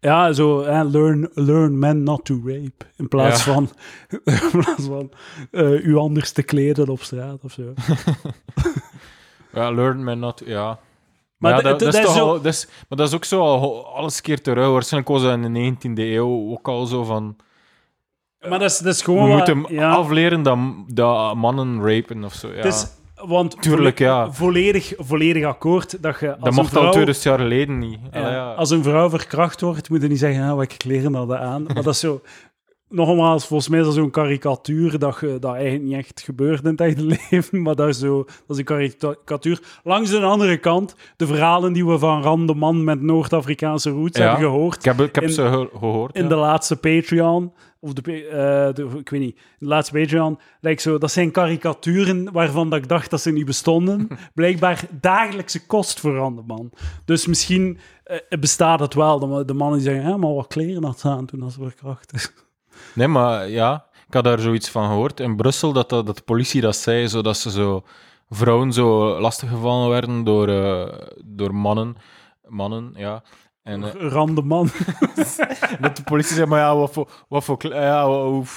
ja, zo... eh, learn, learn men not to rape. In plaats Ja. van... In plaats van eh, u anders te kleden op straat of zo. Ja, learn men not... Ja. Maar ja, dat, dat is dat toch al, dat is, maar dat is ook zo al alles keer terug. Waarschijnlijk was dat in de 19e eeuw ook al zo van... Maar dat is, dat is We gewoon... wat- moeten ja, afleren dat, dat mannen rapen of zo. Ja. is, want Tuurlijk, ja. volledig, volledig akkoord dat je als dat mocht vrouw... al 2000 jaar geleden niet. Ja. Als een vrouw verkracht wordt, moet je niet zeggen, ah, welke kleren hadden aan. Maar dat is zo... Nogmaals, volgens mij is dat zo'n karikatuur dat, je, dat eigenlijk niet echt gebeurt in het echte leven, maar dat is, zo, dat is een karikatuur. Langs de andere kant, de verhalen die we van Ram de Man met Noord-Afrikaanse roots Ja. hebben gehoord Ik heb, ik heb in- ze ge- gehoord. in ja. de laatste Patreon, of de, eh, de- ik weet niet, de laatste Patreon, like zo, dat zijn karikaturen waarvan dat ik dacht dat ze niet bestonden. Blijkbaar dagelijkse kost voor Ram de Man. Dus misschien eh, bestaat het wel, de, de mannen die zeggen, "Ja, maar wat kleren had ze aan toen als ze verkracht is. Nee, maar ja, ik had daar zoiets van gehoord. In Brussel, dat, dat, dat de politie dat zei, zodat ze zo... Vrouwen zo lastiggevallen werden door, eh, door mannen. Mannen, ja. En eh, Ram de Man. dat de politie zei, maar ja, wat voor, wat voor, ja, wat,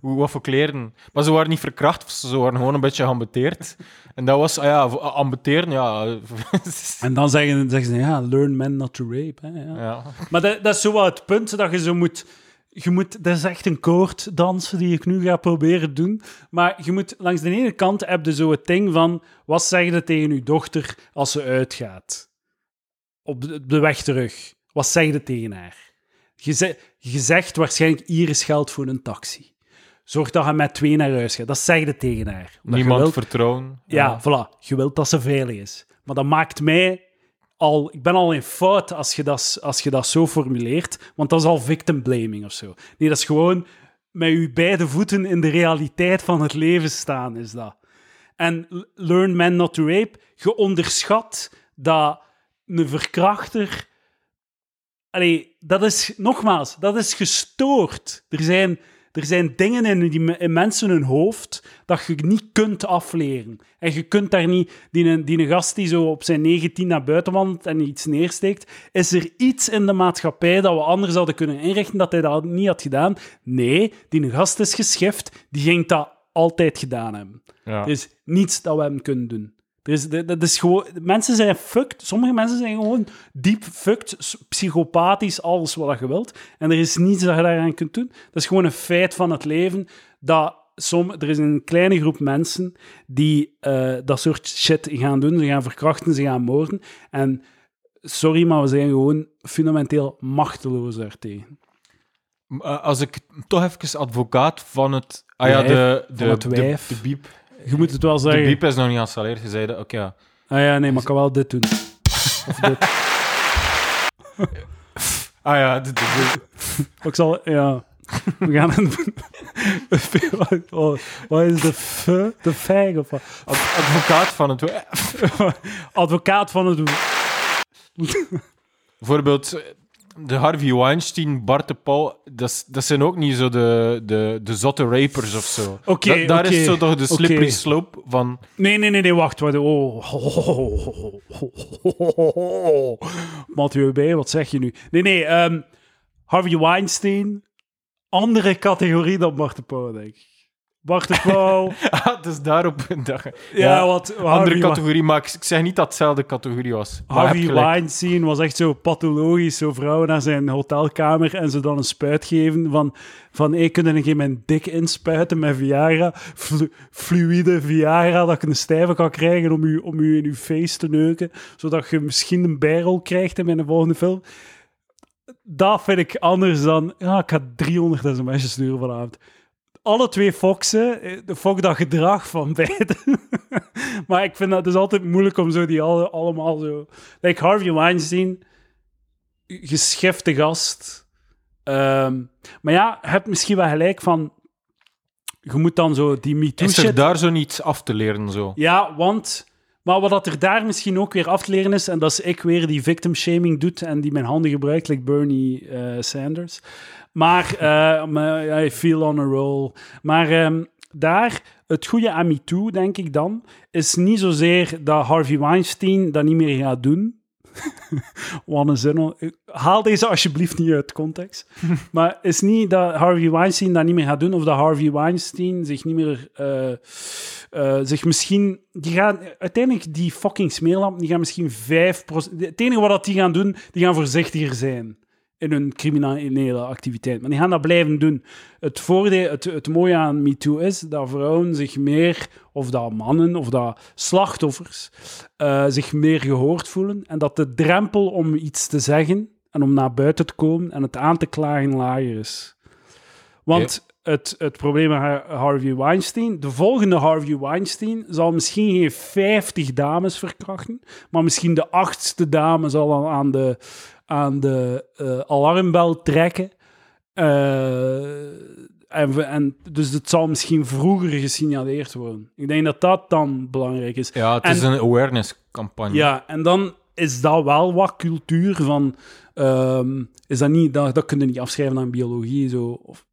wat voor kleren. Maar ze waren niet verkracht, ze waren gewoon een beetje geambeteerd. En dat was, ah ja, voor- ambeteren, ja. En dan zeggen, zeggen ze, ja, learn men not to rape. Hè, ja. ja. Maar dat, dat is zo wel het punt dat je zo moet. Je moet, dat is echt een koorddans die ik nu ga proberen doen. Maar je moet langs de ene kant heb je zo het ding van. Wat zeg je tegen je dochter als ze uitgaat? Op de, op de weg terug. Wat zeg je tegen haar? Je, ze- je zegt waarschijnlijk: hier is geld voor een taxi. Zorg dat je met twee naar huis gaat. Dat zeg je tegen haar. Niemand wilt- vertrouwen. ja, voilà. Je wilt dat ze veilig is. Maar dat maakt mij al... Ik ben al in fout als je dat, als je dat zo formuleert, want dat is al victim blaming of zo. Nee, dat is gewoon met je beide voeten in de realiteit van het leven staan, is dat. En learn men not to rape, je onderschat dat een verkrachter... Allee, dat is, nogmaals, dat is gestoord. Er zijn, er zijn dingen in, die, in mensen hun hoofd dat je niet kunt afleren. En je kunt daar niet... Die, een- die een gast die zo op zijn 19 naar buiten wandelt en iets neersteekt, is er iets in de maatschappij dat we anders hadden kunnen inrichten dat hij dat niet had gedaan? Nee, die een gast is geschift, die ging dat altijd gedaan hebben. Ja. Er is niets dat we hem kunnen doen. Is, dat is gewoon, mensen zijn fucked. Sommige mensen zijn gewoon diep fucked, psychopathisch, alles wat je wilt. En er is niets dat je daaraan kunt doen. Dat is gewoon een feit van het leven. Dat som, er is een kleine groep mensen die eh, dat soort shit gaan doen. Ze gaan verkrachten, ze gaan moorden. En sorry, maar we zijn gewoon fundamenteel machteloos daartegen. Uh, Als ik toch even advocaat van het... Ah ja, de, de, de, wijf. de biep. Je moet het wel De zeggen. biep is nog niet geïnstalleerd. Je zei dat, oké, ja. Ah ja, nee, maar ik kan wel dit doen. Of dit. Ah ja, de, de, de- Ik zal, ja. We gaan een. wat, wat is de f? De fag of wat? ad- advocaat van het. Advocaat van het. Bijvoorbeeld de Harvey Weinstein, Bart de Pauw, dat, zijn ook niet zo de, de, de zotte rapers of zo. Da- daar is zo toch de slippery oké. slope van... Nee, nee, nee, nee, wacht. wacht. Oh. Mathieu B, wat zeg je nu? Nee, nee. ehm, Harvey Weinstein. Andere categorie dan Bart de Pauw, denk ik. Pauw. Ah, dus daarop... Je- ja, wat. andere categorie, maar ik, ik zeg niet dat het dezelfde categorie was. Harvey. Weinstein was echt zo pathologisch. Zo vrouwen naar zijn hotelkamer en ze dan een spuit geven van... Van, ik kunnen een keer mijn dik inspuiten met Viagra. Flu- fluïde Viagra, dat ik een stijve kan krijgen om u, om u in uw face te neuken. Zodat je misschien een bijrol krijgt in mijn volgende film. Dat vind ik anders dan... Ja, ik ga 300 sms'jes sturen vanavond. Alle twee foxen, eh, de fok dat gedrag van beiden. maar ik vind dat is altijd moeilijk om zo die alle, allemaal zo... Like Harvey Weinstein, geschifte gast. Ehm, maar ja, je hebt misschien wel gelijk van... Je moet dan zo die Is er daar zo niets af te leren, zo? Ja, want... Maar wat dat er daar misschien ook weer af te leren is, en dat is ik weer die victim shaming doet en die mijn handen gebruikt, like Bernie eh, Sanders. Maar, eh, maar ja, I feel on a roll. Maar ehm, daar, het goede aan MeToo, denk ik dan, is niet zozeer dat Harvey Weinstein dat niet meer gaat doen. Wat een zin. Haal deze alsjeblieft niet uit context. maar is niet dat Harvey Weinstein dat niet meer gaat doen, of dat Harvey Weinstein zich niet meer... eh, eh, zich misschien... Die gaan, uiteindelijk, die fucking smeerlamp, die gaan misschien 5%... Het enige wat dat die gaan doen, die gaan voorzichtiger zijn in hun criminele activiteit. Maar die gaan dat blijven doen. Het, voordeel, het, het mooie aan MeToo is dat vrouwen zich meer, of dat mannen, of dat slachtoffers, uh, zich meer gehoord voelen. En dat de drempel om iets te zeggen en om naar buiten te komen en het aan te klagen lager is. Want het, het probleem met Harvey Weinstein, de volgende Harvey Weinstein zal misschien geen 50 dames verkrachten, maar misschien de achtste dame zal dan aan de, aan de uh, alarmbel trekken. Uh, en, en, dus het zal misschien vroeger gesignaleerd worden. Ik denk dat dat dan belangrijk is. Ja, het is een awareness-campagne. Ja, en dan is dat wel wat cultuur van... Um, is dat, niet, dat, dat kun je niet afschrijven aan biologie. Zo, of,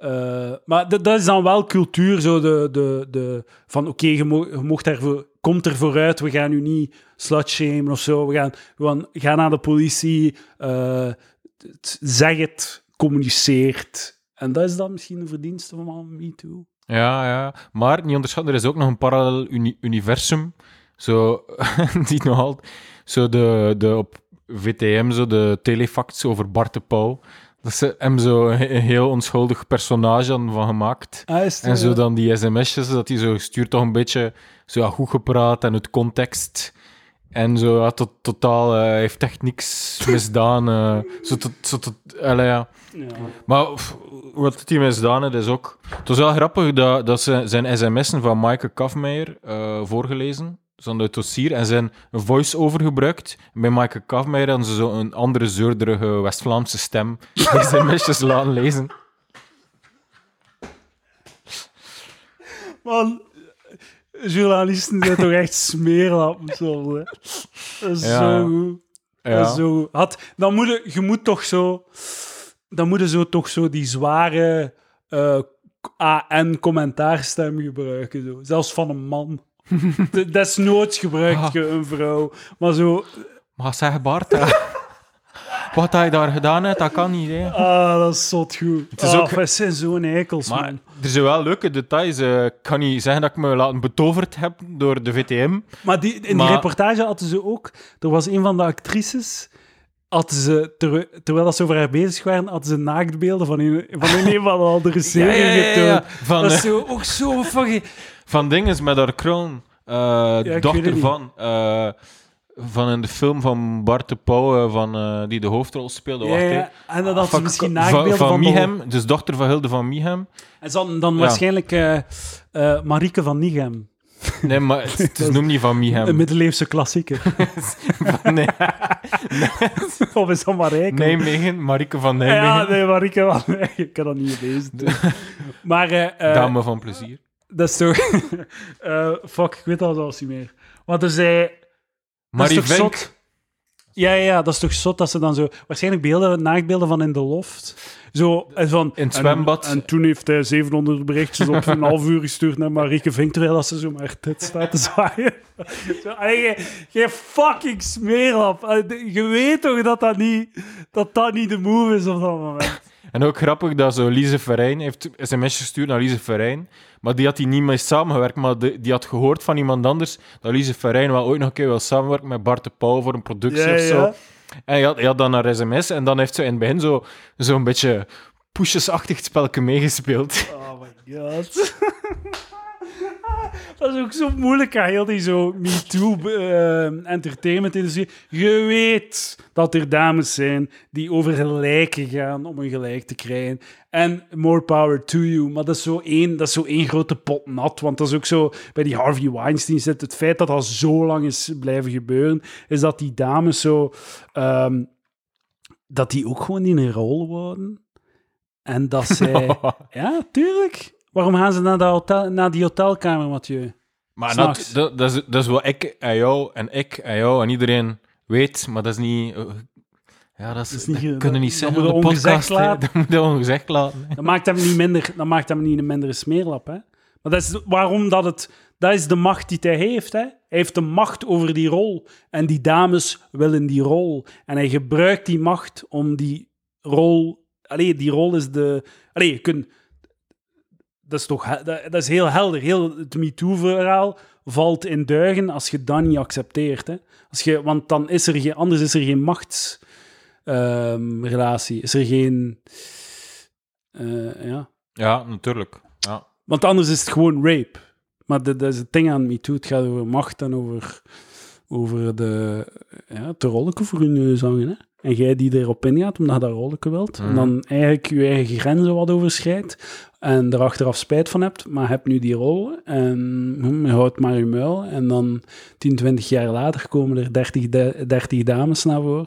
uh, maar dat is dan wel cultuur, zo de, de, de, van oké, okay, je, mo je mocht ervoor, komt er vooruit, we gaan u niet slutshamen of zo, we gaan, we gaan, naar de politie, uh, zeg het, communiceert. En dat is dan misschien de verdienste van MeToo. Ja, ja, maar niet onderschatten, er is ook nog een parallel uni universum, zo, die nog altijd, zo de, de op VTM, zo de telefacts over Bart de Pauw, dat ze hem zo een heel onschuldig personage van gemaakt. Ah, en zo dan die sms'jes, dat hij zo stuurt toch een beetje zo ja, goed gepraat en het context. En zo, ja, tot, totaal, uh, heeft echt niks misdaan. Uh, zo tot, zo tot, allee, ja. ja. Maar wat hij misdaan heeft, is ook... Het was wel grappig dat, dat ze zijn sms'en van Maaike Kafmeijer uh, voorgelezen zo'n het dossier en zijn voice-over gebruikt. Bij Michael Kafmeijer hadden ze zo een andere zeurderige West-Vlaamse stem die zijn mesjes laten lezen. Man, journalisten zijn toch echt smeerlappen soms, hè? Dat is ja. zo goed. Ja. Dat is zo goed. Had, dan moet je, je moet toch zo... Dan moet je zo toch zo die zware uh, AN-commentaarstem gebruiken. Zo. Zelfs van een man. Desnoods gebruikt ah. je een vrouw. Maar zo... Maar zeg Bart, wat hij daar gedaan heeft, dat kan niet. Hè. Ah, dat is zot goed. Het is ah, ook... We zijn zo'n eikels, maar man. Er zijn wel leuke details. Uh, ik kan niet zeggen dat ik me laten betoverd heb door de VTM. Maar die, in maar... die reportage hadden ze ook... Er was een van de actrices... Hadden ze, ter, terwijl ze over haar bezig waren, hadden ze naaktbeelden van een van, een, van de andere serie ja, ja, ja, Van, dat is zo, ook zo fucking van dingen met haar kroon. Uh, dochter van. Uh, van in de film van Bart de Pauw, van, uh, die de hoofdrol speelde. Ja, ja. En dat had ze misschien nagebeelden van, van Mihem, dus dochter van Hilde van Mihem. En dan, dan waarschijnlijk Marieke van Nigem. Nee, maar het, is noem niet van Mihem. Een middeleeuwse klassieker. nee. of is dat Marijke? Nijmegen, Marieke van Nijmegen. Ja, nee, Marieke van Nijmegen. Ik kan dat niet lezen. Maar... Dame van plezier dat is toch... uh, fuck, ik weet al zelfs niet meer. Want er zei... Maar die zot? Ja, ja, dat is toch zot dat ze dan zo... Waarschijnlijk beelden, naaktbeelden van in de loft. Zo, en van, in het zwembad. En, toen heeft hij 700 berichtjes op een half uur gestuurd naar Marieke Vink, terwijl ze zo maar dit staat te zwaaien. Zo, je, fucking smeerlap. Je weet toch dat dat niet, dat dat niet de move is op dat moment. En ook grappig dat zo Lise Verijn heeft sms gestuurd naar Lise Verijn. Maar die had hij niet mee samengewerkt. Maar die, had gehoord van iemand anders dat Lise Verijn wel ooit nog een keer wil samenwerken met Bart de Pauw voor een productie of zo. En hij had, hij had dan naar sms en dan heeft ze in het begin zo'n zo een beetje poesjesachtig het spelletje meegespeeld. Oh my god. dat is ook zo moeilijk aan heel die zo MeToo uh, entertainment industrie. Je weet dat er dames zijn die over gelijken gaan om een gelijk te krijgen. En more power to you. Maar dat is zo één, dat is zo één grote pot nat. Want dat is ook zo bij die Harvey Weinstein zit. Het feit dat dat zo lang is blijven gebeuren, is dat die dames zo. Um, dat die ook gewoon in een rol worden. En dat zij. ja, tuurlijk. Waarom gaan ze naar, de hotel, naar die hotelkamer, Mathieu? Maar dat, dat, dat, is, dat is wat ik en jou en ik en jou en iedereen weet, maar dat is niet... Eh, ja, dat, is, niet, kunnen niet zeggen dat moet ongezegd laten. Dat moet je ongezegd laten. Dat maakt hem niet minder, dat maakt hem niet een mindere smeerlap, hè. Maar dat is waarom dat het... Dat is de macht die hij heeft, hè. Hij heeft de macht over die rol. En die dames willen die rol. En hij gebruikt die macht om die rol... Allee, die rol is de... Allee, je kunt dat is toch dat, is heel helder. Heel het MeToo-verhaal valt in duigen als je dat niet accepteert. Hè? Als je, want dan is er geen, anders is er geen machts, ehm, relatie? Is er geen... eh, ja. Ja, natuurlijk. Ja. Want anders is het gewoon rape. Maar dat, dat is het ding aan MeToo. Het gaat over macht en over, over de, ja, te rolletje voor je neus hangen. Hè? En jij die erop ingaat omdat je dat rolletje wilt. En Mhm. dan eigenlijk je eigen grenzen wat overschrijdt. En er achteraf spijt van hebt. Maar je hebt nu die rol. En hm, je houdt maar je muil. En dan 10, 20 jaar later komen er 30, da- 30 dames naar voren.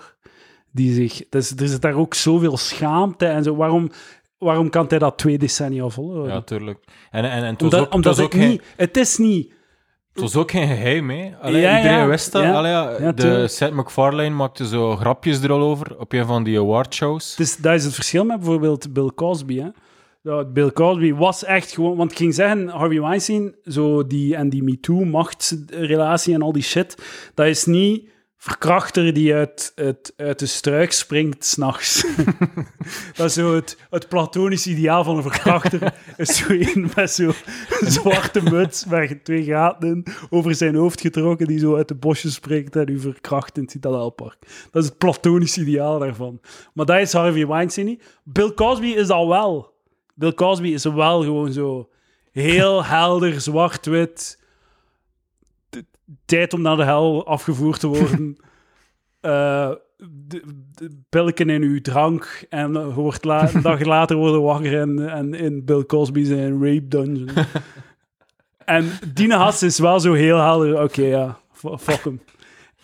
Die zich... Dus, er zit daar ook zoveel schaamte en zo. Waarom... Waarom kan hij dat twee decennia volhouden? Ja, tuurlijk. En, en, en het was Omdat, ook, het was geen, niet... Het is niet... het was ook geen geheim, hè. Allee, Ja, iedereen ja, wist dat. ja. Allee, de. Seth MacFarlane maakte zo grapjes er al over op een van die awardshows. Dus dat is het verschil met bijvoorbeeld Bill Cosby. Hè? Bill Cosby was echt gewoon... Want ik ging zeggen, Harvey Weinstein zo die, en die MeToo-machtsrelatie en al die shit, dat is niet verkrachter die uit, uit, uit de struik springt s'nachts. dat is zo het, het platonisch ideaal van een verkrachter. is zo een met zo'n zwarte muts met twee gaten in, over zijn hoofd getrokken, die zo uit de bosjes springt en u verkracht in het Citadelpark. Dat is het platonisch ideaal daarvan. Maar dat is Harvey Weinstein niet. Bill Cosby is al wel. Bill Cosby is wel gewoon zo heel helder, zwart-wit. Tijd om naar de hel afgevoerd te worden. Eh, de, de pilken in uw drank en wordt la- een dag later worden wakker en, en in Bill Cosby zijn rape dungeon. en Dina Haas is wel zo heel helder. Oké, ja, f- fuck hem.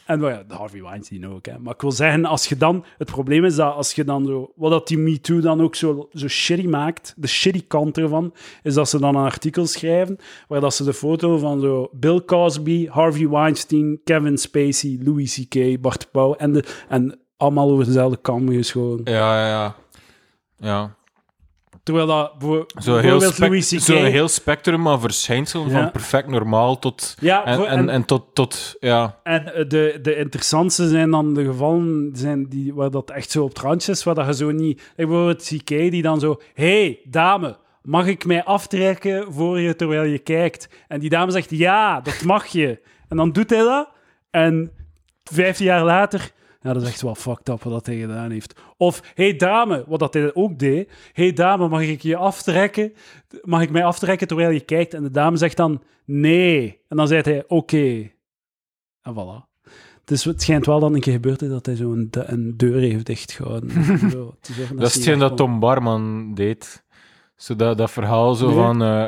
En Harvey Weinstein ook. Hè. Maar ik wil zeggen, als je dan... Het probleem is dat als je dan zo... Wat dat die MeToo dan ook zo, zo shitty maakt, de shitty kant ervan, is dat ze dan een artikel schrijven waar dat ze de foto van zo Bill Cosby, Harvey Weinstein, Kevin Spacey, Louis C.K., Bart Pauw en, de, en allemaal over dezelfde kam geschoren. Ja, ja, ja. Ja. Terwijl dat... Zo heel, bijvoorbeeld zo'n heel spectrum aan verschijnselen, Ja. van perfect normaal tot... Ja, En, en, en tot, tot, ja... En eh, de, de interessantste zijn dan de gevallen zijn die, waar dat echt zo op het randje is, waar dat je zo niet... Ik bijvoorbeeld CK die dan zo... hey, dame, mag ik mij aftrekken voor je terwijl je kijkt? En die dame zegt, ja, dat mag je. En dan doet hij dat. En vijftien jaar later... Ja, dat is echt wel fucked up wat dat hij gedaan heeft. Of, hey dame, wat dat hij ook deed. hey dame, mag ik je aftrekken? Mag ik mij aftrekken terwijl je kijkt? En de dame zegt dan, nee. En dan zegt hij, oké. En voilà. Dus het schijnt wel dat een keer gebeurd is dat hij zo een, een deur heeft dichtgehouden. Zo, Dat is hetgeen dat. Tom Barman deed. Zo dat, dat verhaal zo Nee. van... eh,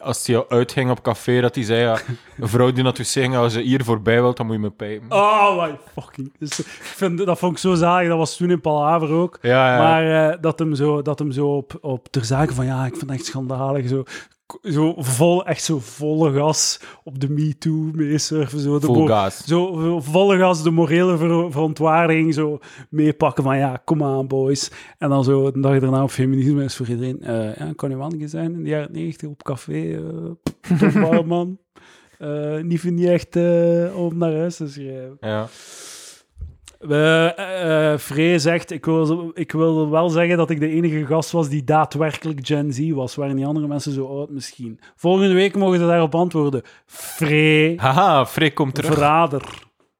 als hij uitging op café, dat hij zei... Ja, een vrouw die naar het wc ging, als ze hier voorbij wilt, dan moet je me pijpen. Oh my fucking... Dus, ik vind, dat vond ik zo zalig. Dat was toen in Palaver ook. Ja, ja. Maar eh, dat hem zo, dat hem zo op, op ter zake van ja, ik vind het echt schandalig. Zo, zo vol, echt zo volle gas op de MeToo meesurfen. Zo, de mo- gas. Zo volle gas de morele ver- verontwaardiging zo meepakken van ja, kom aan boys. En dan zo de dag daarna op feminisme is voor iedereen. eh ja, kan je wel zijn in de jaren 90 op café. Tom Barman. Eh niet vind je echt eh, om naar huis te schrijven. Ja. Eh, Free zegt, ik wil, ik wil wel zeggen dat ik de enige gast was die daadwerkelijk Gen Z was. Waren die andere mensen zo oud misschien? Volgende week mogen ze daarop antwoorden. Free, Haha, Freek komt terug. verrader.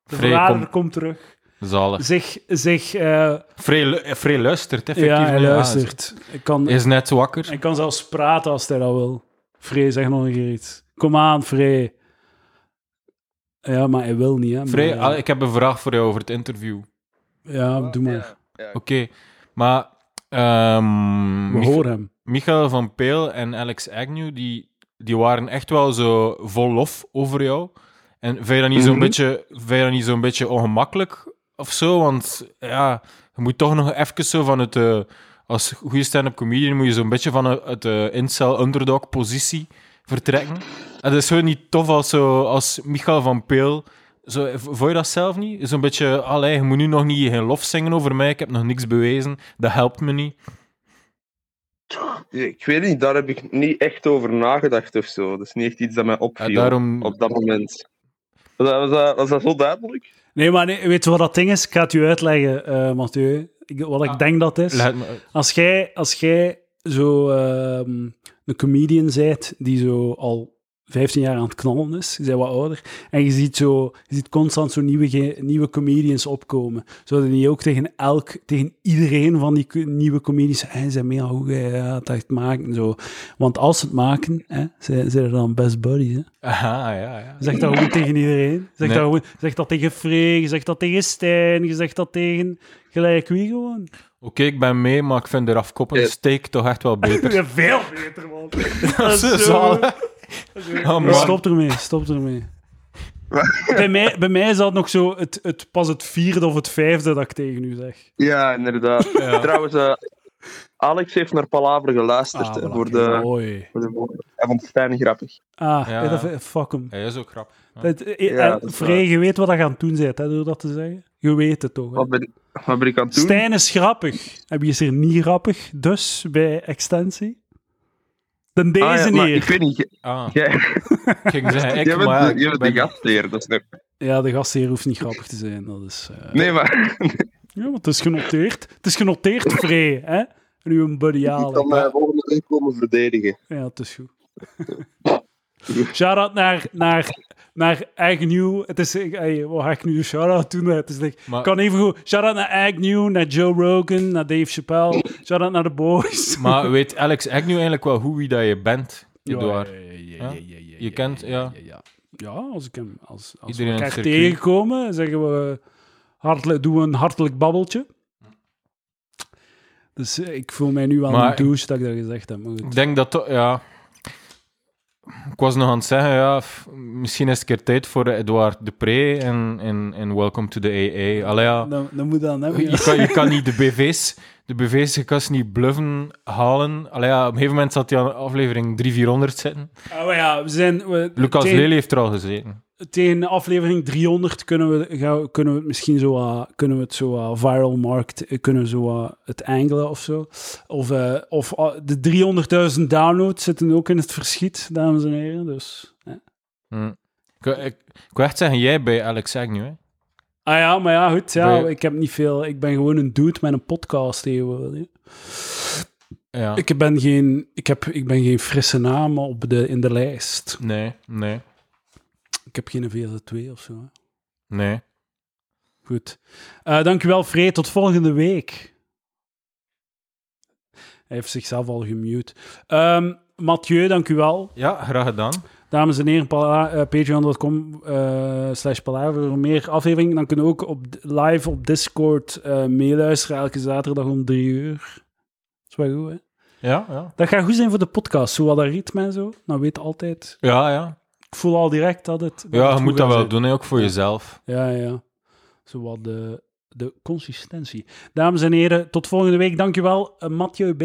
De verrader komt- komt terug. Zalig. Zich, zich eh, Free luistert, effectief. ja, hij luistert. Ik kan, is net wakker. hij kan zelfs praten als hij dat wil. Free, zeg nog een keer iets. Kom aan, Free. Ja, maar hij wil niet, hè. Maar, eh, ah, ik heb een vraag voor jou over het interview. ja, doe maar. Oké, maar... ehm, We Mich- horen hem. Michael van Peel en Alex Agnew, die, die waren echt wel zo vol lof over jou. En vind je dat niet zo'n Mhm. beetje, vind je dat niet zo'n beetje ongemakkelijk of zo? Want ja, je moet toch nog even zo van het... eh, als goede stand-up comedian moet je zo'n beetje van het, eh, incel-underdog-positie vertrekken. Het is gewoon niet tof als, zo, als Michael van Peel... Zo, vond je dat zelf niet? Zo'n beetje, allee, je moet nu nog niet geen lof zingen over mij, ik heb nog niks bewezen, dat helpt me niet. Ik weet niet, daar heb ik niet echt over nagedacht of zo. Dat is niet echt iets dat mij Ja, opviel daarom, op dat moment. Was dat, was, dat, was dat zo duidelijk? Nee, maar nee, weet je wat dat ding is? Ik ga het u uitleggen, eh Mathieu. Ik, wat ik Ah. denk dat is. Als jij, als jij zo ehm, een comedian bent die zo al 15 jaar aan het knallen is. Je bent wat ouder. En je ziet, zo, je ziet constant zo nieuwe, nieuwe comedians opkomen. Zouden die ook tegen elk, tegen iedereen van die nieuwe comedians hey, zijn mega goed, hè, ja, dat echt maken. en Zo. Want als ze het maken, hè, zijn, zijn er dan best buddies. Hè. Aha, ja, ja. Zeg dat gewoon tegen iedereen. Zeg, Nee. dat gewoon, zeg dat tegen Free, je zegt dat tegen Stijn, je zegt dat tegen gelijk wie gewoon. Oké, ik ben mee, maar ik vind de afkoppelde Ja. steak toch echt wel beter. Veel beter, man. Dat is zo- zalig. Oh, stop ermee, stop ermee. bij, mij, bij mij is dat nog zo het, het, pas het vierde of het vijfde dat ik tegen u zeg. Ja, inderdaad. Ja. Trouwens, eh, Alex heeft naar Palaver geluisterd Ah, voilà, voor, de, mooi. voor de. Hij vond Stijn grappig. Ah, Ja. ja, dat, fuck hem. Hij is ook grappig. Ja. Eh, Ja, en dat is Frey, je weet wat je aan het doen bent, hè, door dat te zeggen. Je weet het toch. Hè? Wat ben, wat ben ik aan het doen? Stijn is grappig. En wie is er niet grappig, dus, bij extensie? Dan deze Ah, ja, maar hier. ik weet niet. jij- Ah, Jij, ik ging zeggen, ik, bent, maar ja, de, gastheer. Dat is. Ja, de gastheer hoeft niet grappig te zijn. Dat is, eh, Nee, maar Ja, want het is genoteerd. Het is genoteerd, Frey, hè? En uw buddy ik kan mij volgende week komen verdedigen. Ja, het is goed. Shout-out naar, naar, naar Agnew. Het is, ik- ga ik nu shout-out doen? Het is like, Maar- kan even goed. Shout-out naar Agnew, naar Joe Rogan, naar Dave Chappelle. Shout-out naar de boys. Maar weet Alex Agnew eigenlijk wel hoe wie dat je bent, ja, Je kent, ja. Ja, als ik hem... Als, als Iedereen we elkaar tegenkomen, zeggen we... Hartelijk, doen we een hartelijk babbeltje. Dus eh, ik voel mij nu wel Maar- een douche dat ik dat gezegd heb. Ik denk dat toch, ja. Ik was nog aan het zeggen, ja, f- misschien is het keer tijd voor Edouard Depree en, en, en Welcome to the AA. Allee, ja. Dan, dan moet dat hebben. Je kan, je kan niet de BV's, de BV's, je kan ze niet bluffen halen. Allee, ja, op een gegeven moment zat hij aan aflevering 300, 400 zitten. Ah, maar ja, we zijn... We, Lucas Lely heeft er al gezeten. Tegen aflevering 300 kunnen we, gaan, kunnen we het misschien zo... kunnen we het zo viral markt... eh, kunnen we zo het angelen of zo. Of, eh, of eh, de 300.000 downloads zitten ook in het verschiet, dames en heren. Dus... ja. Hm. Ik, ik, ik wil echt zeggen, jij bij Alex Agnew, hè? Ah ja, maar ja, goed. Ja, Bij- ik heb niet veel... Ik ben gewoon een dude met een podcast tegenwoordig. Ja. Ik ben geen, ik heb, ik ben geen frisse naam op de, in de lijst. Nee, nee, Ik heb geen VZ2 of zo. hè. nee. Goed. Eh dankjewel, Free. Tot volgende week. Hij heeft zichzelf al gemute. Ehm Mathieu, dankjewel. Ja, graag gedaan. Dames en heren, pala- eh, patreon.com eh, slash palaver voor meer afleveringen. Dan kunnen we ook op, live op Discord meeluisteren elke zaterdag om drie uur. Dat is wel goed, hè? Ja, ja. Dat gaat goed zijn voor de podcast. Zo wat dat ritme en zo. Dan weet altijd... Ja, ja. Ik voel al direct dat het... dat Ja, het je moet dat wel zijn. doen, ook voor Ja. jezelf. Ja, ja. Zo wat de, de consistentie. Dames en heren, tot volgende week. Dankjewel, uh, Mathieu B.